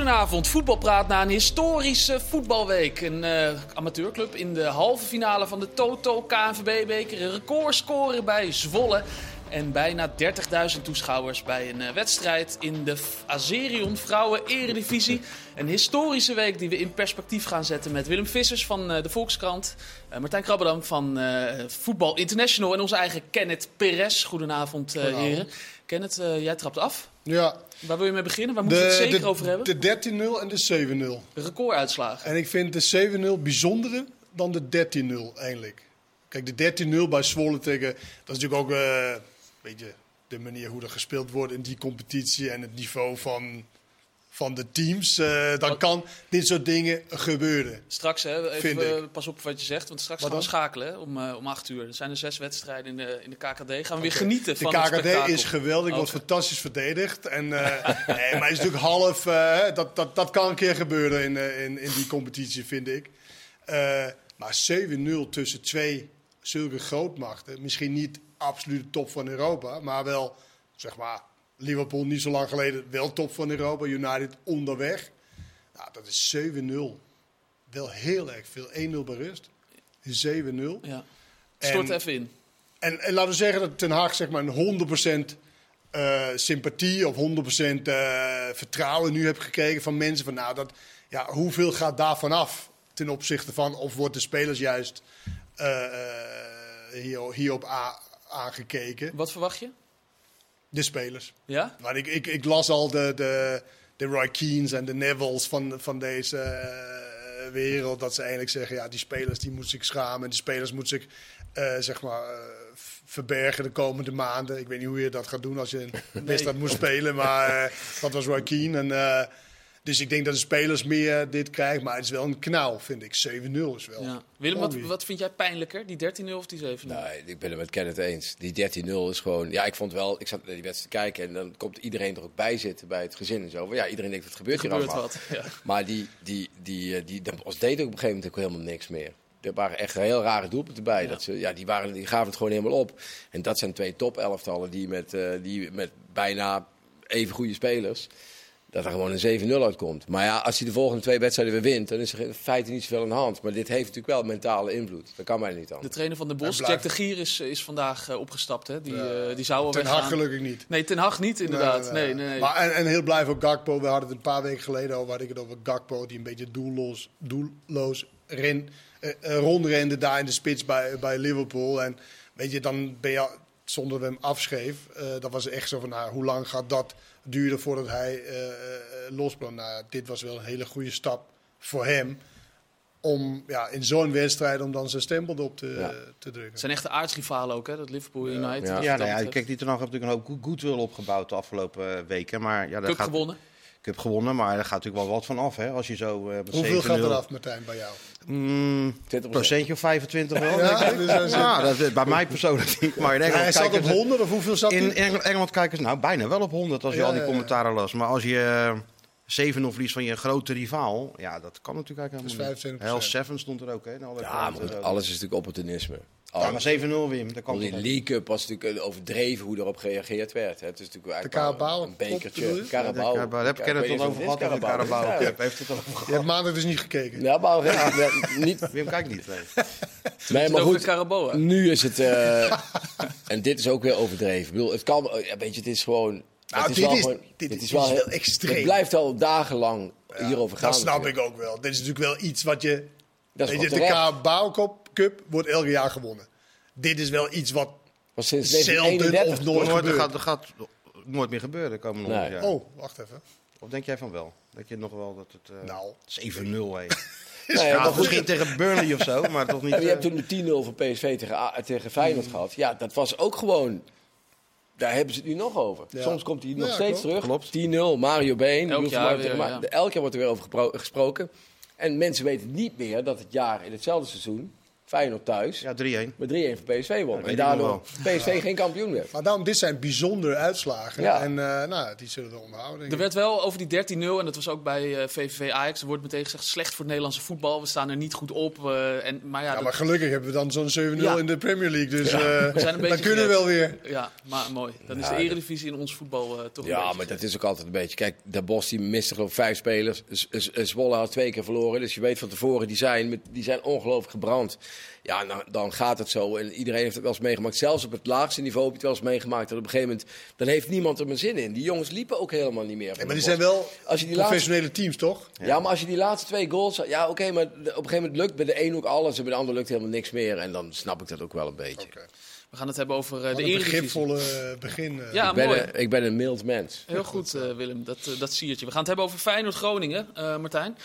Goedenavond, voetbalpraat na een historische voetbalweek. Een uh, amateurclub in de halve finale van de Toto KNVB-beker. Een recordscore bij Zwolle. En bijna 30.000 toeschouwers bij een uh, wedstrijd in de Azerion Vrouwen Eredivisie. Een historische week die we in perspectief gaan zetten met Willem Vissers van uh, de Volkskrant. Martijn Krabberdam van Voetbal International en onze eigen Kenneth Perez. Goedenavond, heren. Kenneth, jij trapt af. Ja. Waar wil je mee beginnen? Waar moeten we het zeker de, over hebben? De 13-0 en de 7-0. Recorduitslagen. En ik vind de 7-0 bijzondere dan de 13-0 eigenlijk. Kijk, de 13-0 bij Zwolle tegen... Dat is natuurlijk ook uh, weet je, de manier hoe er gespeeld wordt in die competitie... en het niveau van van de teams, uh, dan kan dit soort dingen gebeuren. Straks, hè, even pas op wat je zegt, want straks gaan we schakelen hè, om, uh, om acht uur. Er zijn er zes wedstrijden in de, in de KKD. Gaan we okay. weer genieten de van KKD het spektakel. is geweldig, okay. wordt fantastisch verdedigd. En, nee, maar het is natuurlijk half, dat, dat, dat kan een keer gebeuren in, in, in die competitie, vind ik. maar 7-0 tussen twee zulke grootmachten, misschien niet absoluut top van Europa, maar wel, zeg maar Liverpool niet zo lang geleden wel top van Europa. United onderweg. Nou, dat is 7-0. Wel heel erg veel. 1-0 bij rust. 7-0. Ja. Stort even in. En, en laten we zeggen dat Ten Haag zeg maar een 100% uh, sympathie of 100% uh, vertrouwen nu heeft gekregen van mensen. Van, nou, dat, ja, hoeveel gaat daarvan af ten opzichte van of wordt de spelers juist uh, hier, hierop aangekeken? Wat verwacht je? De spelers. Ja? Maar ik, ik, ik las al de, de, de Roy Keens en de Nevilles van, van deze uh, wereld. Dat ze eigenlijk zeggen, ja, die spelers die moeten zich schamen. Die spelers moeten zich, uh, zeg maar, uh, verbergen de komende maanden. Ik weet niet hoe je dat gaat doen als je een wedstrijd nee. moet spelen. Maar dat was Roy Keane. En, dus ik denk dat de spelers meer dit krijgen. Maar het is wel een knauw, vind ik. 7-0 is wel. Ja. Willem, wat, wat, vind jij pijnlijker? Die 13-0 of die 7-0? Nee, ik ben het met Kenneth eens. Die 13-0 is gewoon... Ja, ik vond wel... Ik zat naar die wedstrijd te kijken en dan komt iedereen er ook bij zitten bij het gezin en zo. Ja, iedereen denkt, het gebeurt hier allemaal. Wat, ja. Maar die, die, die, die, die, ons deed ook op een gegeven moment ook helemaal niks meer. Er waren echt heel rare doelpunten bij. Ja. Dat ze, ja, die, waren, die gaven het gewoon helemaal op. En dat zijn twee top-elftallen die met, uh, die met bijna even goede spelers dat er gewoon een 7-0 uitkomt. Maar ja, als hij de volgende twee wedstrijden weer wint, dan is er in feite niet zoveel aan de hand. Maar dit heeft natuurlijk wel mentale invloed. Dat kan mij niet anders. De trainer van de Bos, Jack de Gier, is, is vandaag uh, opgestapt. Hè? Die, ja. uh, die zou al Ten Hag gelukkig niet. Nee, Ten Hag niet inderdaad. Nee, nee, nee, nee. Maar, en, en heel blij voor Gakpo. We hadden het een paar weken geleden over, had ik het over Gakpo, die een beetje doelloos, doelloos ren, uh, rondrende daar in de spits bij, bij Liverpool. En weet je, dan ben je zonder dat we hem afschreef. dat was echt zo van, nou, hoe lang gaat dat duren voordat hij uh, losbrand. Nou, dit was wel een hele goede stap voor hem. Om ja, in zo'n wedstrijd om dan zijn stempel erop te, ja. te drukken. Het zijn echte aardsrivalen ook, hè? Dat Liverpool United. Ja, ja, nou ja kijk, die Ten Hag heeft natuurlijk een hoop goodwill opgebouwd de afgelopen weken. Maar, ja, Cup gaat, gewonnen. Cup gewonnen, maar er gaat natuurlijk wel wat van af, hè? Als je zo... Uh, Hoeveel gaat er af, Martijn, bij jou? Mm, procentje of 25 wel, ja, dus ja, dat is bij mij persoonlijk niet. Maar in Engeland hij zat op 100 of hoeveel zat in, hij? In Engeland kijken ze nou bijna wel op 100 als je Ja, al die commentaren las. Maar als je 7 of verliest van je grote rivaal, ja, dat kan natuurlijk eigenlijk Dat is helemaal niet. 25%. Hell 7 stond er ook, hè? in alle Ja, maar goed, alles is natuurlijk opportunisme. Ja, Alles. maar 7-0 Wim, dat toch die? League Cup was natuurlijk eh, overdreven hoe erop gereageerd werd. hè. Het is natuurlijk eigenlijk wel Carabao een bekertje. je? Ja, de Carabao. Carabao, Daar heb ik het al over gehad. De Carabao Ja, Cup. Heeft het al over Je gehad. hebt maandag dus niet gekeken. Ja, maar ja, ja, niet. Wim kijkt niet. Nee. Nee, maar goed. de Carabao? Nu is het. eh, en dit is ook weer overdreven. Ik bedoel, het kan. ja, Weet je, het is gewoon. Nou, het is dit wel is- gewoon- dit is wel extreem. Het blijft al dagenlang hierover gaan. Dat snap ik ook wel. Dit is natuurlijk wel iets wat je... Dat is je de terecht. Carabao Cup, Cup wordt elk jaar gewonnen. Dit is wel iets wat sinds zelden 1931. of nooit Nooit, dat, gebeurt. gaat, gaat nooit meer gebeuren de komende Nee. 100 jaar. Oh, wacht even. Of denk jij van wel? Dat je nog wel dat het... eh, Nou. 7-0 hé. Nee, Ja, misschien tegen Burnley of zo, maar toch niet... Ja, je eh, hebt toen de 10-0 van PSV tegen, tegen Feyenoord gehad. Ja, dat was ook gewoon... Daar hebben ze het nu nog over. Ja. Soms komt hij nog Ja, steeds klopt. terug. Klopt. 10-0, Mario Been. Elk jaar weer. Elk jaar wordt er weer over gesproken. En mensen weten niet meer dat het jaar in hetzelfde seizoen Feyenoord thuis Ja, 3-1. met 3-1 voor PSV won. weet en daardoor PSV geen kampioen werd. Maar daarom, dit zijn bijzondere uitslagen. Ja. En eh, nou, die zullen we onderhouden. Er werd wel over die 13-0, en dat was ook bij eh, VVV Ajax, er wordt meteen gezegd slecht voor het Nederlandse voetbal. We staan er niet goed op. eh, en, maar ja, Ja, dat- maar gelukkig hebben we dan zo'n 7-0 Ja. in de Premier League. Dus eh, zijn een beetje dan kunnen we wel weer. ja, maar mooi. Dan is Ja, de eredivisie in ons voetbal eh, toch een Ja, maar dat is ook altijd een beetje. Kijk, de Bos die miste geloof vijf spelers. Z- Z- Zwolle had twee keer verloren. Dus je weet van tevoren, die zijn, met, die zijn ongelooflijk gebrand. Ja, nou, dan gaat het zo. En iedereen heeft het wel eens meegemaakt. Zelfs op het laagste niveau heb je het wel eens meegemaakt. Dat op een gegeven moment, dan heeft niemand er meer zin in. Die jongens liepen ook helemaal niet meer. Ja, maar die zijn wel Als je die laatste- professionele teams, toch? Ja, maar als je die laatste twee goals... Ja, oké, maar op een gegeven moment lukt bij de een ook alles... en bij de ander lukt helemaal niks meer. En dan snap ik dat ook wel een beetje. Oké. We gaan het hebben over eh, Wat de een eredivisie. begripvolle eh, begin. eh. Ja, ik, ben mooi. een, ik ben een mild mens. Heel goed, eh, Willem, dat, dat siertje. We gaan het hebben over Feyenoord-Groningen. Eh, Martijn,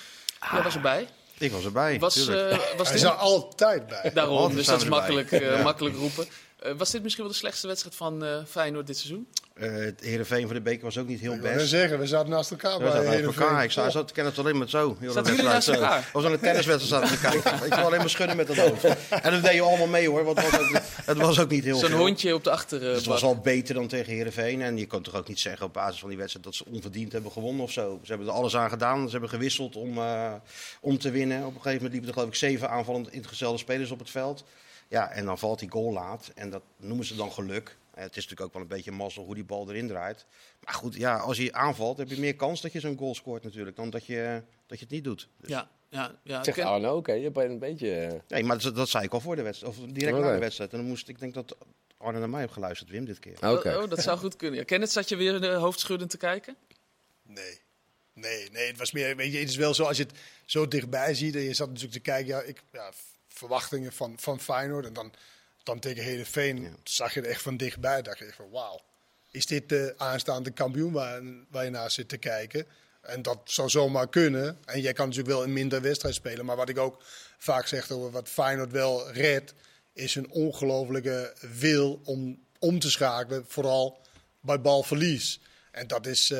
jij was erbij. Ik was erbij. Was, eh, was Hij is er altijd bij. Daarom, dus dat is makkelijk, eh, Ja. makkelijk roepen. Eh, was dit misschien wel de slechtste wedstrijd van eh, Feyenoord dit seizoen? Eh, het Heerenveen van de Beker was ook niet heel Ik best. zeggen, we zaten naast elkaar We bij zaten naast Heerenveen. elkaar. Ik zat, ken het alleen maar zo. Heel Zaten jullie naast elkaar? We was aan een tenniswedstrijd zaten te kijken. Ik wil alleen maar schudden met dat hoofd. En dat deed je allemaal mee hoor, want het was ook, het was ook niet heel Zo'n hondje op de Dus achterbak. het was al beter dan tegen Heerenveen. En je kan toch ook niet zeggen op basis van die wedstrijd dat ze onverdiend hebben gewonnen of zo. Ze hebben er alles aan gedaan. Ze hebben gewisseld om, eh, om te winnen. Op een gegeven moment liepen er geloof ik zeven aanvallend ingestelde spelers op het veld. Ja, en dan valt die goal laat. En dat noemen ze dan geluk. Eh, het is natuurlijk ook wel een beetje mazzel hoe die bal erin draait. Maar goed, ja, als je aanvalt heb je meer kans dat je zo'n goal scoort natuurlijk. Dan dat je, dat je het niet doet. Dus, Ja, ja, ja. Zegt Ken- Arno hè? Je bent een beetje... eh, Nee, maar dat, dat zei ik al voor de wedstrijd. Of direct na Oké. de wedstrijd. En dan moest ik denk dat Arne naar mij heeft geluisterd, Wim, dit keer. Oké. Oh, dat zou goed kunnen. Ja. Kenneth, zat je weer de hoofdschuddend te kijken? Nee. Nee, nee, het was meer, weet je, het is wel zo als je het zo dichtbij ziet en je zat natuurlijk te kijken, ja, ik, ja verwachtingen van, van Feyenoord en dan, dan tegen Heerenveen zag je er echt van dichtbij, dacht je van wauw, is dit de aanstaande kampioen waar, waar je naar zit te kijken? En dat zou zomaar kunnen. En jij kan natuurlijk wel een minder wedstrijd spelen, maar wat ik ook vaak zeg over wat Feyenoord wel redt, is een ongelofelijke wil om om te schakelen, vooral bij balverlies. En dat is, eh,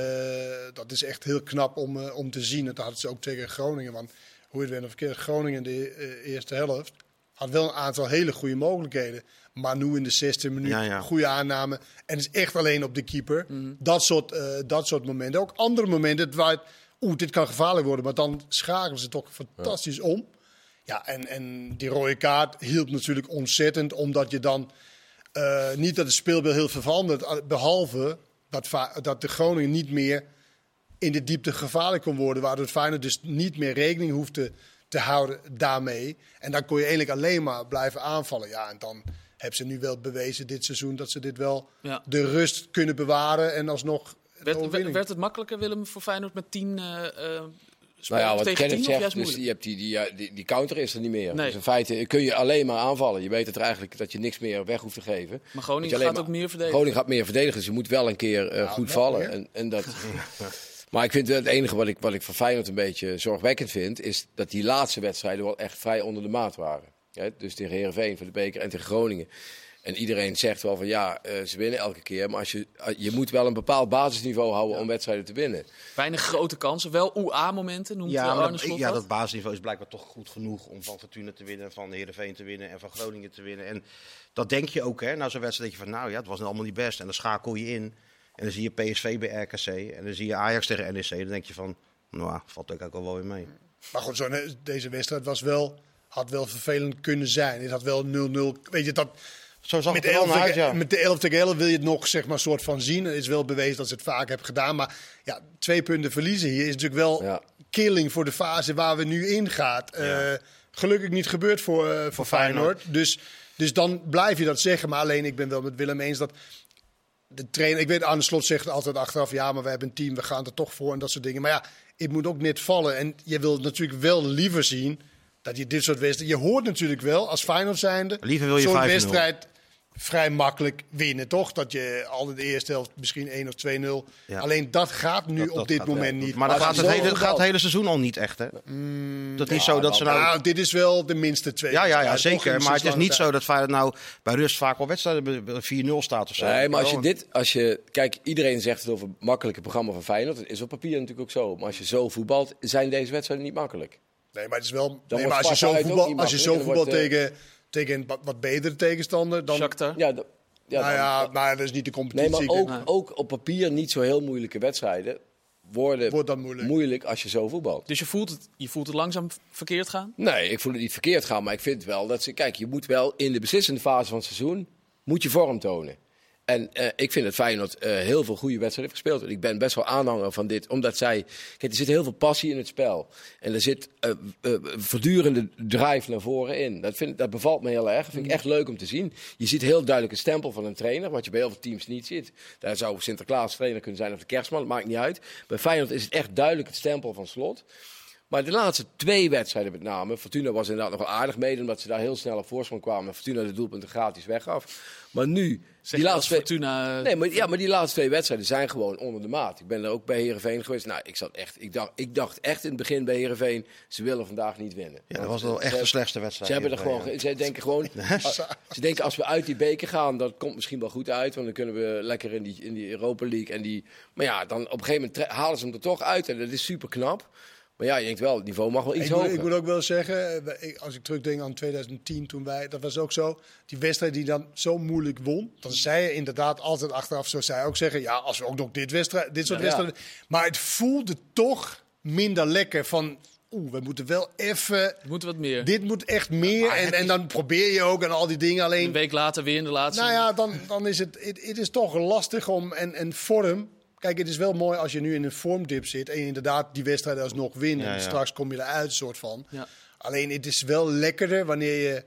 dat is echt heel knap om, eh, om te zien. Dat hadden ze ook tegen Groningen. Want hoe je het bent of verkeerd, Groningen in de eh, eerste helft had wel een aantal hele goede mogelijkheden. Manu in de 16 minuut, Ja, ja. goede aanname. En het is echt alleen op de keeper. dat, soort, eh, dat soort momenten. Ook andere momenten waar het, oeh, dit kan gevaarlijk worden. Maar dan schakelen ze toch fantastisch om. Ja, en, en die rode kaart hielp natuurlijk ontzettend. Omdat je dan eh, niet dat het speelbeeld heel veel verandert. eh, Behalve dat, dat de Groningen niet meer in de diepte gevaarlijk kon worden. Waardoor het Feyenoord dus niet meer rekening hoefde te houden daarmee. En dan kon je eigenlijk alleen maar blijven aanvallen. Ja, en dan hebben ze nu wel bewezen dit seizoen dat ze dit wel Ja. de rust kunnen bewaren. En alsnog Werd, werd, het makkelijker, Willem, voor Feyenoord met tien eh eh Nou ja, wat tegen Kenneth zegt, dus je hebt die, die, ja, die, die counter is er niet meer. Nee. Dus in feite kun je alleen maar aanvallen. Je weet het er eigenlijk dat je niks meer weg hoeft te geven. Maar Groningen gaat maar- ook meer verdedigen. Groningen gaat meer verdedigen, dus je moet wel een keer eh, goed wel, vallen. En, en dat... maar ik vind het enige wat ik, wat ik van Feyenoord een beetje zorgwekkend vind... is dat die laatste wedstrijden wel echt vrij onder de maat waren. Ja, dus tegen Heerenveen voor de beker en tegen Groningen. En iedereen zegt wel van ja, eh, ze winnen elke keer. Maar als je, eh, je moet wel een bepaald basisniveau houden om wedstrijden te winnen. Weinig grote kansen, wel UA-momenten noemt eh, Ja, Arne maar dat, Slot ja, dat. dat basisniveau is blijkbaar toch goed genoeg om van Fortuna te winnen, van Heerenveen te winnen en van Groningen te winnen. En dat denk je ook, hè, na zo'n wedstrijd, dat je van, nou ja, het was allemaal niet best. En dan schakel je in en dan zie je PSV bij RKC en dan zie je Ajax tegen NEC. Dan denk je van, nou, valt ook ook wel weer mee. Maar goed, zo, deze wedstrijd was wel, had wel vervelend kunnen zijn. Het had wel 0-0. Weet je, dat, Zo zag met, het de 11 wel uit, tegen, ja. met de 11 tegen 11 wil je het nog zeg maar, soort van zien. Het is wel bewezen dat ze het vaak hebben gedaan. Maar ja, twee punten verliezen hier is natuurlijk wel Ja. killing voor de fase waar we nu in gaat. Eh, gelukkig niet gebeurd voor, eh, voor Feyenoord. Dus, dus dan blijf je dat zeggen. Maar alleen, ik ben wel met Willem eens dat de trainer... Ik weet, Arne Slot zegt altijd achteraf... ja, maar we hebben een team, we gaan er toch voor en dat soort dingen. Maar ja, het moet ook net vallen. En je wil natuurlijk wel liever zien dat je dit soort wedstrijden... Je hoort natuurlijk wel, als Feyenoord zijnde... Liever wil je zo'n 5-0. wedstrijd vrij makkelijk winnen, toch? Dat je al in de eerste helft misschien 1 of 2-0... Ja. Alleen dat gaat nu Dat- op dat dit gaat- moment ja, niet. Maar dat Maar gaat ze het, hele, gaat het hele seizoen al niet echt, hè? dat is niet zo dat ze nou... Nou, dit is wel de minste twee. Ja, ja, ja, zeker. Maar het is niet zo dat Feyenoord nou bij rust vaak al wedstrijden be- 4-0 staat of zo. Nee, maar als je Wel, dit, als je, kijk, iedereen zegt het over het makkelijke programma van Feyenoord. Dat is op papier natuurlijk ook zo. Maar als je zo voetbalt, zijn deze wedstrijden niet makkelijk. Nee, maar het is wel. Nee, maar als je zo uit ook voetbal, niet als je zo voetbal wordt, tegen tegen een wat, betere tegenstander. Dan, Shakhtar. Ja, ja, nou dan- ja, maar dat is niet de nee, competitie. maar ook, Nee. ook op papier niet zo heel moeilijke wedstrijden worden Wordt dan moeilijk. moeilijk als je zo voetbalt. Dus je voelt, het, je voelt het langzaam verkeerd gaan? Nee, ik voel het niet verkeerd gaan, maar ik vind wel dat ze... Kijk, je moet wel in de beslissende fase van het seizoen, moet je vorm tonen. En eh, ik vind het Feyenoord eh heel veel goede wedstrijden heeft gespeeld. En ik ben best wel aanhanger van dit, omdat zij... Kijk, er zit heel veel passie in het spel. En er zit eh voortdurende drive naar voren in. Dat, vind, dat bevalt me heel erg. Dat vind ik echt leuk om te zien. Je ziet heel duidelijk een stempel van een trainer, wat je bij heel veel teams niet ziet. Daar zou Sinterklaas trainer kunnen zijn of de kerstman, het maakt niet uit. Bij Feyenoord is het echt duidelijk het stempel van slot. Maar de laatste twee wedstrijden met name. Fortuna was inderdaad nog wel aardig mede, omdat ze daar heel snel op voorsprong kwamen. En Fortuna de doelpunten gratis weggaf. Maar nu, die laatste twee... Fortuna... Nee, maar, ja, maar die laatste twee wedstrijden zijn gewoon onder de maat. Ik ben er ook bij Herenveen geweest. Nou, ik, zat echt, ik, dacht, ik dacht echt in het begin bij Herenveen, ze willen vandaag niet winnen. Ja, dat was wel eh, echt de slechtste wedstrijd. Ze hebben er gewoon, ja. ze denken gewoon, ze denken als we uit die beker gaan, dat komt misschien wel goed uit, want dan kunnen we lekker in die, in die Europa League en die. Maar ja, dan op een gegeven moment halen ze hem er toch uit en dat is super knap. Maar ja, je denkt wel, het niveau mag wel iets Ik moet, hoger. ik moet ook wel zeggen, eh, ik- als ik terugdenk aan 2010 toen wij, dat was ook zo, die wedstrijd die dan zo moeilijk won, dan zei je inderdaad altijd achteraf, zo zei je ook zeggen, ja, als we ook nog dit, wedstrijd, dit soort Ja. wedstrijden, maar het voelde toch minder lekker van, oeh, we moeten wel even, Het moet wat meer. dit moet echt meer en, en dan probeer je ook en al die dingen, Een alleen, week later weer in de laatste. nou ja, dan, dan is het, het, het is toch lastig om, en, en vorm, Kijk, het is wel mooi als je nu in een vormdip zit en je inderdaad die wedstrijd alsnog wint. Ja, en ja. straks kom je eruit, soort van. Ja. Alleen het is wel lekkerder wanneer je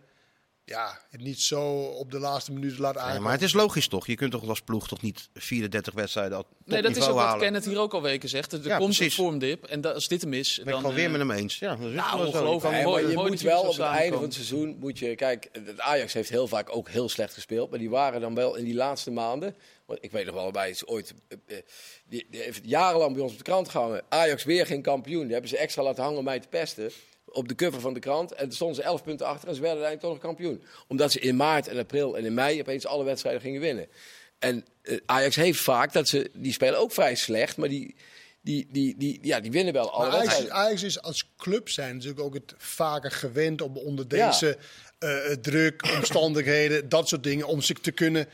ja, het niet zo op de laatste minuut laat Nee, aankomen. maar het is logisch toch? Je kunt toch als ploeg toch niet 34 wedstrijden op Nee, dat is ook wat? Kenneth hier ook al weken zegt. Er Ja, komt precies. een vormdip. En als dit hem is, ben ik dan... gewoon weer eh, met hem eens. Ja, dat is nou, ongelooflijk. Nee, mooi- maar je mooi moet wel op het einde van het seizoen, moet je, kijk, het Ajax heeft heel vaak ook heel slecht gespeeld, maar die waren dan wel in die laatste maanden, want ik weet nog wel, bij is ooit, eh, eh, die, die heeft jarenlang bij ons op de krant gehangen, Ajax weer geen kampioen, die hebben ze extra laten hangen om mij te pesten, op de cover van de krant, en toen stonden ze 11 punten achter en ze werden uiteindelijk toch nog kampioen. Omdat ze in maart en april en in mei opeens alle wedstrijden gingen winnen. En eh, Ajax heeft vaak dat ze, die spelen ook vrij slecht, maar die, die, die, die, ja, die winnen wel alle Ajax, wedstrijden. Ajax is als club zijn natuurlijk ook het vaker gewend om onder Ja. deze druk, omstandigheden, dat soort dingen, om zich te kunnen.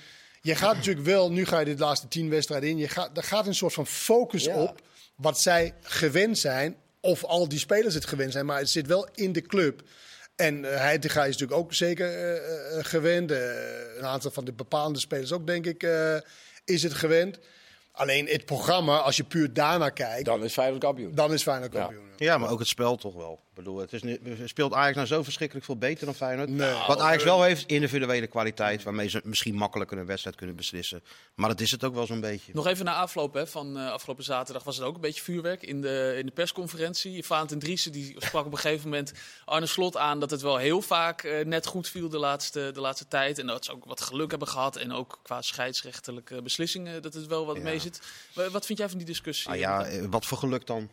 Je gaat natuurlijk wel, nu ga je dit laatste tien wedstrijden in, je gaat, er gaat een soort van focus Ja. op wat zij gewend zijn, of al die spelers het gewend zijn, maar het zit wel in de club. En uh, Heitinga is natuurlijk ook zeker eh, eh, gewend. Een aantal van de bepaalde spelers ook, denk ik, eh, is het gewend. Alleen het programma, als je puur daarnaar kijkt, Dan is Feyenoord kampioen. dan is Feyenoord kampioen. Ja, maar ook het spel toch wel. Ik bedoel, het is nu, speelt Ajax nou zo verschrikkelijk veel beter dan Feyenoord? Nee. Wat Ajax wel heeft, individuele kwaliteit, waarmee ze misschien makkelijker een wedstrijd kunnen beslissen. Maar dat is het ook wel zo'n beetje. Nog even na afloop hè, van eh, afgelopen zaterdag was het ook een beetje vuurwerk in de, in de persconferentie. Valentin Driessen die sprak op een gegeven moment Arne Slot aan dat het wel heel vaak eh, net goed viel de laatste, de laatste tijd. En dat ze ook wat geluk hebben gehad en ook qua scheidsrechtelijke beslissingen dat het wel wat Ja. mee zit. Wa- Wat vind jij van die discussie? Ah ja, eh, wat voor geluk dan?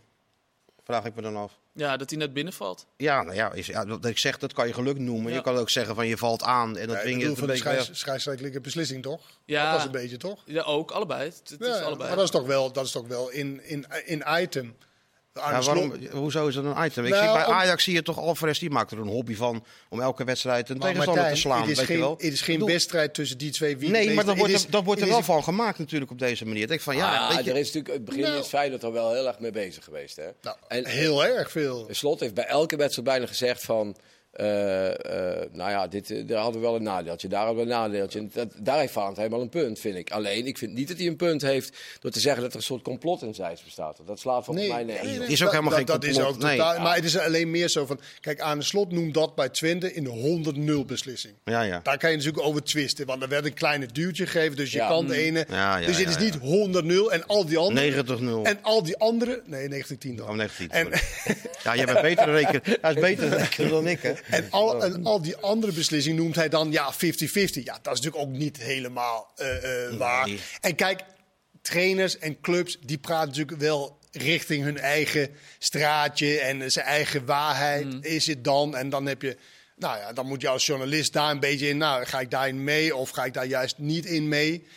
Vraag ik me dan af. Ja, dat hij net binnenvalt. Ja, nou ja, is, ja dat ik zeg, dat kan je geluk noemen. Ja. Je kan ook zeggen van je valt aan en dat Ja, dwing je het een beetje scheidsrechtelijke beslissing, toch? Ja. Dat was een beetje, toch? Ja, ook allebei. Het, het is Ja, allebei. maar dat is toch wel, dat is toch wel in, in, in item. Ja, waarom, hoezo is dat een item? Ik Nou, zie bij Ajax zie je toch Alvarez, die maakt er een hobby van om elke wedstrijd een tegenstander te slaan. het is weet je geen, wel? het is geen wedstrijd tussen die twee. Wie Nee, maar dat wordt, het er, is- dat wordt er wel van gemaakt natuurlijk op deze manier. Ik denk van ja, Ja, weet je, er is natuurlijk het begin Nou. is Feyenoord er wel heel erg mee bezig geweest. Hè? Nou, En- heel erg veel. De Slot heeft bij elke wedstrijd bijna gezegd van... eh, eh, nou ja, dit, eh, daar hadden we wel een nadeeltje, daar hadden we een nadeeltje. En dat, daar heeft Valent helemaal een punt, vind ik. Alleen, ik vind niet dat hij een punt heeft door te zeggen dat er een soort complot in Zijs bestaat. Dat slaat volgens mij nergens nee, op. nee, is ook helemaal dat, geen dat is complot, ook nee. totaal- Ja. Maar het is alleen meer zo van... Kijk, aan de slot noemt dat bij Twente in de 100-0 beslissing. ja, ja. Daar kan je natuurlijk over twisten. Want er werd een kleine duwtje gegeven. Dus je Ja. kan de ene... Ja, ja, dus het ja, is ja. niet 100-0 en al die andere... 90-0. En al die andere... Nee, 19 dan. Oh, 19. En, ja, jij bent beter rekenen. Hij is beter rekenen dan ik, hè? en, al, en al die andere beslissingen noemt hij dan ja 50-50. Ja, dat is natuurlijk ook niet helemaal eh, eh, waar. Nee. En kijk, trainers en clubs die praten natuurlijk wel richting hun eigen straatje en zijn eigen waarheid is het dan. En dan heb je, nou ja, dan moet je als journalist daar een beetje in. Nou, ga ik daarin mee of ga ik daar juist niet in mee?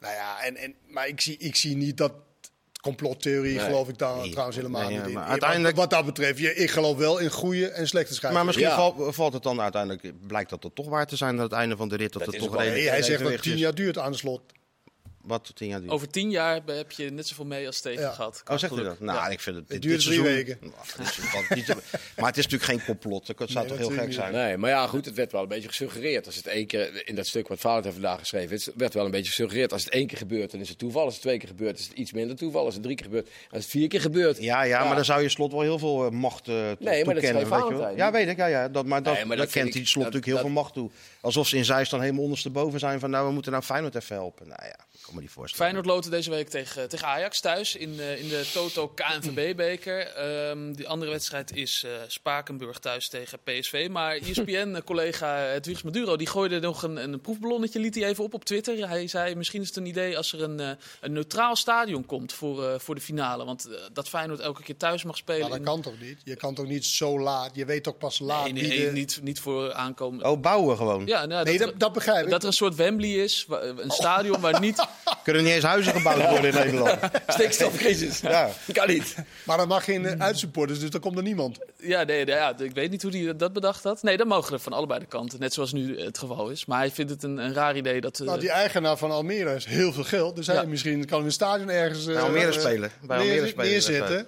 Nou ja, en, en, maar ik zie, ik zie niet dat complottheorie Nee. geloof ik daar Nee. trouwens helemaal Nee, niet in. uiteindelijk- Wat dat betreft, je, ik geloof wel in goede en slechte scheidsrechten. Maar misschien Ja. valt, valt het dan uiteindelijk, blijkt dat het toch waar te zijn aan het einde van de rit. Dat, Dat het toch wel- redelijk hij zegt dat tien jaar duurt aan de slot. Wat tien jaar duurt. Over tien jaar heb je net zoveel mee als tegen Ja. gehad. Oh, zegt u dat? Nou, Ja. ik vind het. Het dit- duurt dit drie seizoen- weken. Nou, te- maar het is natuurlijk geen complot. Dat zou Nee, toch heel gek zijn. Nee, maar ja, goed, het werd wel een beetje gesuggereerd. Als het één keer, in dat stuk wat Valent heeft vandaag geschreven, het werd wel een beetje gesuggereerd. Als het één keer gebeurt, dan is het toeval. Als het twee keer gebeurt, is het iets minder toeval. Als het drie keer gebeurt, als het vier keer gebeurt. Ja, ja, Ja. maar dan zou je slot wel heel veel eh, macht eh, to- maar dat toekennen. schreef weet je wel. Valentijn. Ja, weet ik. Ja, ja, dat, maar dat, Nee, maar dat kent die slot natuurlijk heel veel macht toe. Alsof ze in Zeist dan helemaal ondersteboven zijn van nou, we moeten nou Feyenoord even helpen. Nou ja, kan me niet voorstellen. Feyenoord loten deze week tegen, tegen Ajax thuis in, eh, in de Toto KNVB-beker. Ehm die andere wedstrijd is eh, Spakenburg thuis tegen PSV. Maar ESPN-collega Hedwigs Maduro die gooide nog een, een proefballonnetje, liet hij even op op Twitter. Hij zei misschien is het een idee als er een, eh, een neutraal stadion komt voor, eh, voor de finale. Want eh, dat Feyenoord elke keer thuis mag spelen. Maar dat in- kan toch niet? Je kan toch niet zo laat? Je weet toch pas laat Nee, nee, wie de- niet, niet voor aankomen. Oh, bouwen gewoon. Ja, nou, Nee, dat, dat, dat begrijp ik. dat er een soort Wembley is, een stadion waar niet... Kunnen niet eens huizen gebouwd worden in Nederland. Stikstofcrisis. Ja. Kan niet. Maar dan mag geen uh, uitsupporters, dus dan komt er niemand. Ja, nee, nee, ja, ik weet niet hoe hij dat bedacht had. Nee, dat mogen er van allebei de kanten, net zoals nu het geval is. Maar hij vindt het een, een raar idee dat... eh, Nou, die eigenaar van Almere heeft heel veel geld. Dus hij Ja. misschien kan een stadion ergens eh, Bij Almere eh, spelen. Bij neer- Almere spelen. neerzetten.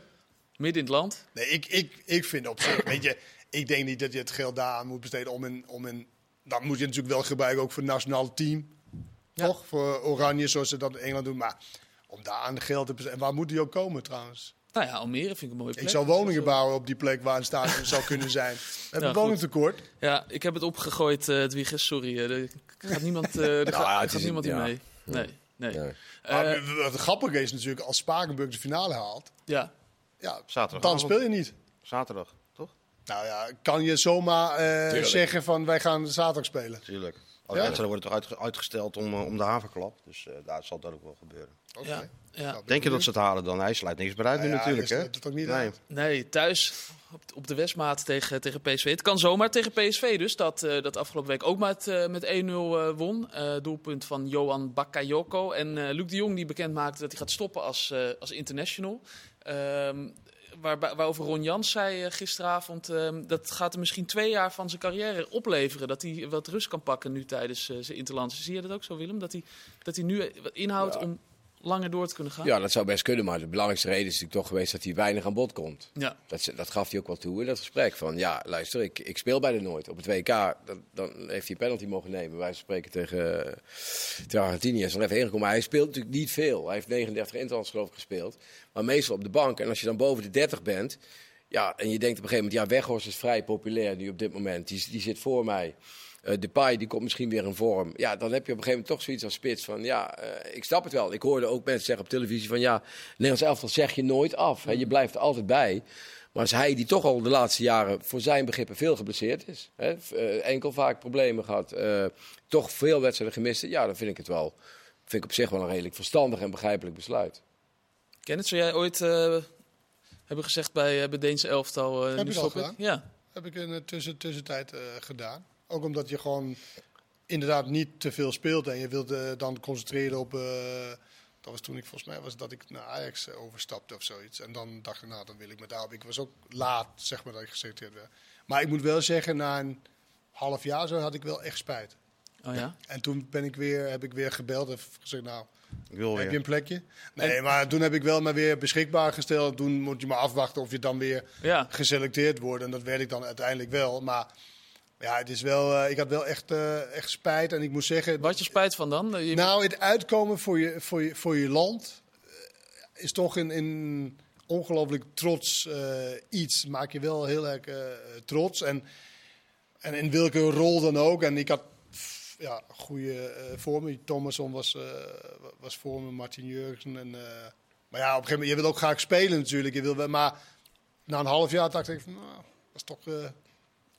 midden in het land. Nee, ik, ik, ik vind op zich, weet je, ik denk niet dat je het geld daar aan moet besteden om een, om een, dat moet je natuurlijk wel gebruiken ook voor het nationale team. Ja. Toch? Voor Oranje, zoals ze dat in Engeland doen. Maar om daar aan geld te en waar moet die ook komen trouwens? Nou ja, Almere vind ik een mooie plek. Ik zou woningen bouwen op die plek waar een stadion zou kunnen zijn. We hebben een woningtekort. Ja, ik heb het opgegooid, eh Dwiegers, sorry. er gaat niemand, eh, er Nou, gaat, ja, er het gaat niemand in ja. mee. Nee, nee. Nee. Maar wat grappig is natuurlijk, als Spakenburg de finale haalt, ja. ja, Zaterdagavond. dan speel je niet. Zaterdag, toch? Nou ja, kan je zomaar eh, zeggen van wij gaan zaterdag spelen. Tuurlijk. Alle Ja? wedstrijden worden toch uitge- uitgesteld om, eh, om de havenklap. Dus eh, daar zal dat ook wel gebeuren. Oké. Ja, ja. Nou, Denk je dat ze het halen dan? Hij sluit niks uit nu Nou ja, natuurlijk, hij hè? sluit het ook niet nee. Nee, thuis op, de Westmaat tegen, tegen PSV. Het kan zomaar tegen PSV dus, dat, eh, dat afgelopen week ook met, eh, met 1-0 eh, won. Eh, doelpunt van Johan Bakayoko. En eh Luc de Jong die bekend maakte dat hij gaat stoppen als, eh, als international. Ehm, waar, waarover Ron Jans zei eh, gisteravond, ehm, dat gaat hem misschien twee jaar van zijn carrière opleveren. Dat hij wat rust kan pakken nu tijdens eh, zijn interlandse. Zie je dat ook zo, Willem? Dat hij, dat hij nu wat inhoudt Ja. om langer door te kunnen gaan? Ja, dat zou best kunnen, maar de belangrijkste reden is natuurlijk toch geweest dat hij weinig aan bod komt. Ja. Dat, dat gaf hij ook wel toe in dat gesprek. Van ja, luister, ik, ik speel bijna nooit. Op het WK, dan, dan heeft hij een penalty mogen nemen. Wij spreken tegen, eh, tegen Argentinië. Is dan even ingekomen. Maar hij speelt natuurlijk niet veel. Hij heeft 39 interlands geloof ik gespeeld. Maar meestal op de bank. En als je dan boven de 30 bent. Ja, en je denkt op een gegeven moment, ja, Weghorst is vrij populair nu op dit moment. Die, die zit voor mij. Eh Depay, die komt misschien weer in vorm. Ja, dan heb je op een gegeven moment toch zoiets als spits van... Ja, eh, ik snap het wel. Ik hoorde ook mensen zeggen op televisie van... Ja, Nederlands elftal zeg je nooit af. Hè, je blijft er altijd bij. Maar als hij, die toch al de laatste jaren voor zijn begrippen veel geblesseerd is... Hè, eh, enkel vaak problemen gehad, eh, toch veel wedstrijden gemist... Ja, dan vind ik het wel... Vind ik op zich wel een redelijk verstandig en begrijpelijk besluit. Kenneth, zou jij ooit eh, hebben gezegd bij, uh, bij Deense elftal... Uh, Heb ik al gedaan. Ja. Heb ik in de tussen, tussentijd eh, gedaan. Ook omdat je gewoon inderdaad niet te veel speelt en je wilt dan concentreren op. eh, dat was toen ik volgens mij was dat ik naar Ajax eh, overstapte of zoiets. En dan dacht ik, nou dan wil ik me daarop. Ik was ook laat, zeg maar, dat ik geselecteerd werd. Maar ik moet wel zeggen, na een half jaar zo had ik wel echt spijt. Oh ja? En toen ben ik weer, heb ik weer gebeld en gezegd, nou, Ik wil heb je een plekje? Nee, maar toen heb ik wel me weer beschikbaar gesteld. Toen moet je maar afwachten of je dan weer Ja. geselecteerd wordt. En dat werd ik dan uiteindelijk wel. Maar ja, het is wel, eh, ik had wel echt, eh, echt spijt. En ik moet zeggen, Wat je spijt van dan? Je- nou, het uitkomen voor je, voor je, voor je land eh, is toch een, een ongelooflijk trots iets. Maak je wel heel erg trots. En, en in welke rol dan ook. En ik had pff, ja, goede voor me. Thomasson was, was voor me, Martin Jurgensen. En, maar ja, op een gegeven moment, je wil ook graag spelen natuurlijk. Je wil, wel- maar na een half jaar dacht ik van, nou, dat is toch...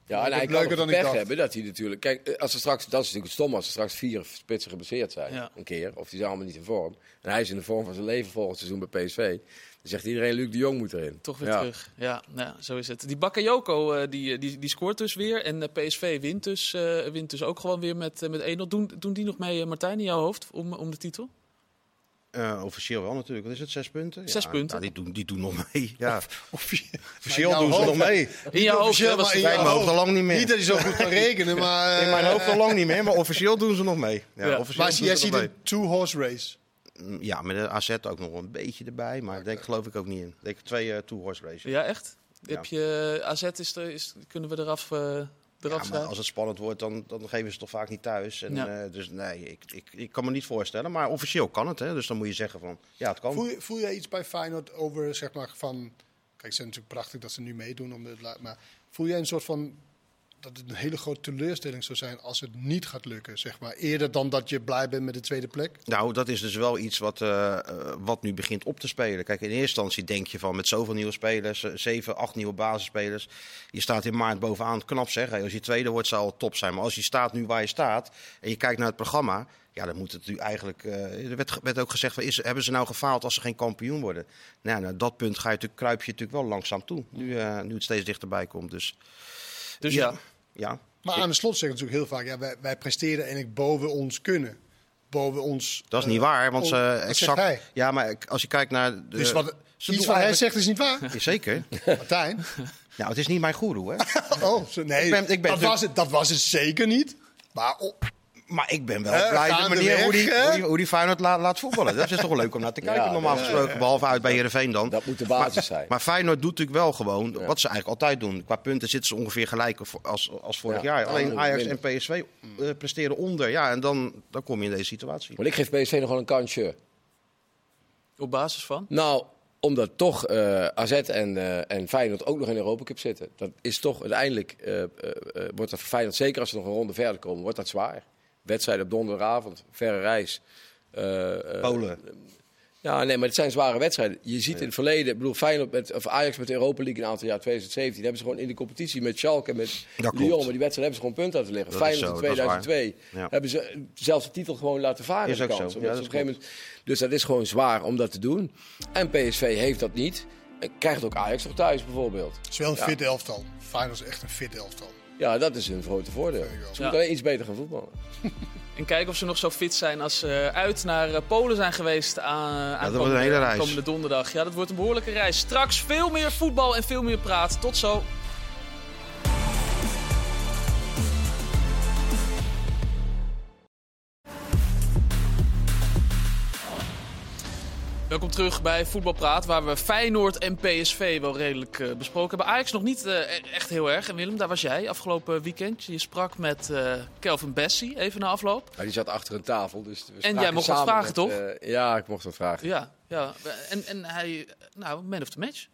eh, Ja, en hij vind kan leuker dan ik pech hebben dat hij natuurlijk... Kijk, eh, als er straks, dat is natuurlijk het stom als er straks vier spitsen geblesseerd zijn. Ja. Een keer. Of die zijn allemaal niet in vorm. En hij is in de vorm van zijn leven volgend seizoen bij PSV. Dan zegt iedereen, Luc de Jong moet erin. Toch weer Ja. terug. Ja, nou, zo is het. Die Bakayoko eh, die, die, die scoort dus weer. En eh, PSV wint dus, eh, wint dus ook gewoon weer met, eh, met 1-0. Doen, doen die nog mee, eh, Martijn, in jouw hoofd om, om de titel? Eh, officieel wel natuurlijk. Wat is het? Zes punten? Zes ja, punten. nou, die, doen, die doen nog mee. Ja, Officieel doen ze hoofd, nog mee. In jouw hoofd was in In mijn hoofd hoofd. al lang niet meer. Niet dat hij zo goed kan rekenen, maar... In eh, mijn hoofd al lang niet meer, maar officieel doen ze nog mee. Ja, Ja. officieel Maar jij ziet een two-horse race. mee. Ja, met de AZ ook nog een beetje erbij, maar ik denk geloof ik ook niet in. Ik denk twee eh, two-horse races. Ja, echt? Ja. Heb je AZ is er, is, kunnen we eraf, eh eraf Ja, als het spannend wordt, dan, dan geven ze het toch vaak niet thuis. En, Ja. eh, dus nee, ik, ik, ik kan me niet voorstellen. Maar officieel kan het, hè. Dus dan moet je zeggen van, ja, het kan. Voel, je, voel jij iets bij Feyenoord over, zeg maar, van... Kijk, het is natuurlijk prachtig dat ze nu meedoen. Om de, maar voel jij een soort van... Dat het een hele grote teleurstelling zou zijn als het niet gaat lukken, zeg maar. Eerder dan dat je blij bent met de tweede plek? Nou, dat is dus wel iets wat, eh, eh, wat nu begint op te spelen. Kijk, in eerste instantie denk je van met zoveel nieuwe spelers, eh, zeven, acht nieuwe basisspelers. Je staat in maart bovenaan, knap zeg. Hey, Als je tweede wordt, zou het top zijn. Maar als je staat nu waar je staat en je kijkt naar het programma, ja, dan moet het nu eigenlijk. eh, er werd, werd ook gezegd: van, is, hebben ze nou gefaald als ze geen kampioen worden? Nou, naar dat punt ga je natuurlijk, kruip je natuurlijk wel langzaam toe. Nu, eh, nu het steeds dichterbij komt. Dus dus ja. ja. Ja. Maar aan de slot zeggen natuurlijk heel vaak... Ja, wij, wij presteren eigenlijk boven ons kunnen. Boven ons... Dat is eh, niet waar, want oh, ze dat zegt exact. hij. Ja, maar als je kijkt naar. De, Dus wat, iets wat hij zegt is niet waar. Zeker. Martijn? Nou, het is niet mijn goeroe, hè? Oh, nee, Ik ben- ik ben dat, was het, dat was het zeker niet. Maar Maar ik ben wel blij de manier hoe die, hè? hoe die, hoe die Feyenoord laat, laat voetballen. Dat is toch wel leuk om naar te kijken, Ja, normaal gesproken. Behalve uit bij Heerenveen dan. Dat moet de basis zijn. Maar Feyenoord doet natuurlijk wel gewoon wat ze eigenlijk altijd doen. Qua punten zitten ze ongeveer gelijk als, als vorig Ja. jaar. Alleen Ja, Ajax en. PSV eh, presteren onder. Ja, en dan, dan kom je in deze situatie. Want ik geef PSV nog wel een kansje. Op basis van? Nou, omdat toch eh, AZ en, eh, en Feyenoord ook nog in de Europa Cup zitten. Dat is toch uiteindelijk, eh, eh, eh, wordt dat voor Feyenoord, zeker als ze nog een ronde verder komen, wordt dat zwaar. Wedstrijd op donderdagavond, verre reis. Eh, eh, Polen. Ja, nee, maar het zijn zware wedstrijden. Je ziet in het verleden, ik bedoel, Feyenoord met, of Ajax met de Europa League een aantal jaar, 2017, hebben ze gewoon in de competitie met Schalke en met Dat Lyon, klopt. maar die wedstrijd hebben ze gewoon punten laten liggen. Dat Feyenoord zo, in dat is waar. 2002 Ja. hebben ze zelfs de titel gewoon laten varen. Is de ook zo. kans, Ja, dat op moment- dus dat is gewoon zwaar om dat te doen. En PSV heeft dat niet. En Krijgt ook Ajax nog thuis bijvoorbeeld. het is wel een Ja. fit elftal. Feyenoord is echt een fit elftal. Ja, dat is een grote voordeel. Ze Ja. moeten alleen iets beter gaan voetballen. En kijken of ze nog zo fit zijn als ze uit naar eh, Polen zijn geweest aan, aan wordt een hele reis. komende donderdag. Ja, dat wordt een behoorlijke reis. Straks veel meer voetbal en veel meer praat. Tot zo. Welkom terug bij Voetbalpraat, waar we Feyenoord en PSV wel redelijk eh, besproken hebben. Ajax nog niet eh, echt heel erg. En Willem, daar was jij afgelopen weekend. Je sprak met eh Kelvin Bessie even na afloop. Maar die zat achter een tafel. Dus we jij mocht wat vragen, met, toch? ja, ik mocht wat vragen. Ja, ja. En, en hij, nou, man of the match.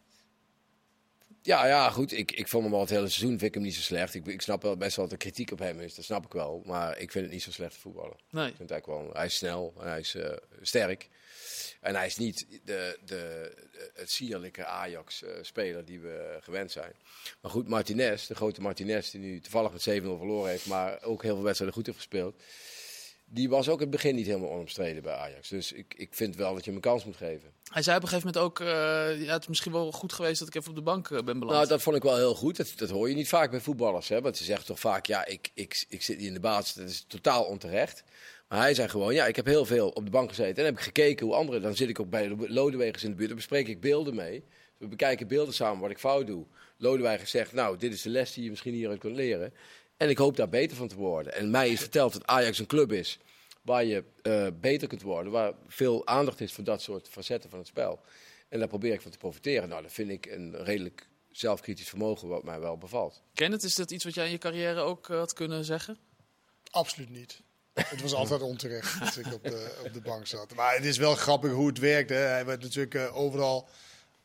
Ja, ja, goed. Ik, ik vond hem al het hele seizoen vind ik hem niet zo slecht. Ik, ik snap wel best wel dat er kritiek op hem is. Dat snap ik wel. Maar ik vind het niet zo slecht voetballen. Nee. Ik vind het eigenlijk wel, hij is snel en hij is sterk. En hij is niet de, de, het sierlijke Ajax-speler die we gewend zijn. Maar goed, Martinez, de grote Martinez, die nu toevallig met 7-0 verloren heeft, maar ook heel veel wedstrijden goed heeft gespeeld. Die was ook in het begin niet helemaal onomstreden bij Ajax. Dus ik, ik vind wel dat je hem een kans moet geven. Hij zei op een gegeven moment ook, eh, ja, het is misschien wel goed geweest dat ik even op de bank eh, ben beland. Nou, dat vond ik wel heel goed. Dat, dat hoor je niet vaak bij voetballers. Hè? Want ze zeggen toch vaak, ja, ik, ik, ik zit niet in de basis. Dat is totaal onterecht. Maar hij zei gewoon, ja, ik heb heel veel op de bank gezeten. En heb ik gekeken hoe anderen... Dan zit ik ook bij de Lodewegers in de buurt. Dan bespreek ik beelden mee. We bekijken beelden samen wat ik fout doe. Lodewijk zegt, nou, dit is de les die je misschien hieruit kunt leren. En ik hoop daar beter van te worden. En mij is verteld dat Ajax een club is waar je eh, beter kunt worden. Waar veel aandacht is voor dat soort facetten van het spel. En daar probeer ik van te profiteren. Nou, dat vind ik een redelijk zelfkritisch vermogen wat mij wel bevalt. Kenneth, is dat iets wat jij in je carrière ook eh, had kunnen zeggen? Absoluut niet. Het was altijd onterecht dat ik op de, op de bank zat. Maar het is wel grappig hoe het werkt. Hè. Hij werd natuurlijk eh, overal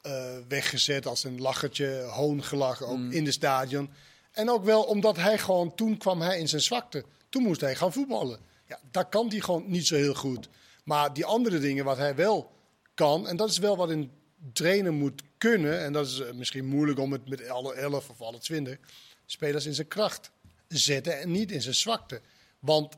eh, weggezet als een lachertje, hoongelach, ook in de stadion. En ook wel omdat hij gewoon, toen kwam hij in zijn zwakte. Toen moest hij gaan voetballen. Ja, dat kan hij gewoon niet zo heel goed. Maar die andere dingen wat hij wel kan, en dat is wel wat een trainer moet kunnen. En dat is eh, misschien moeilijk om het met alle 11 of alle 20 spelers in zijn kracht zetten en niet in zijn zwakte. Want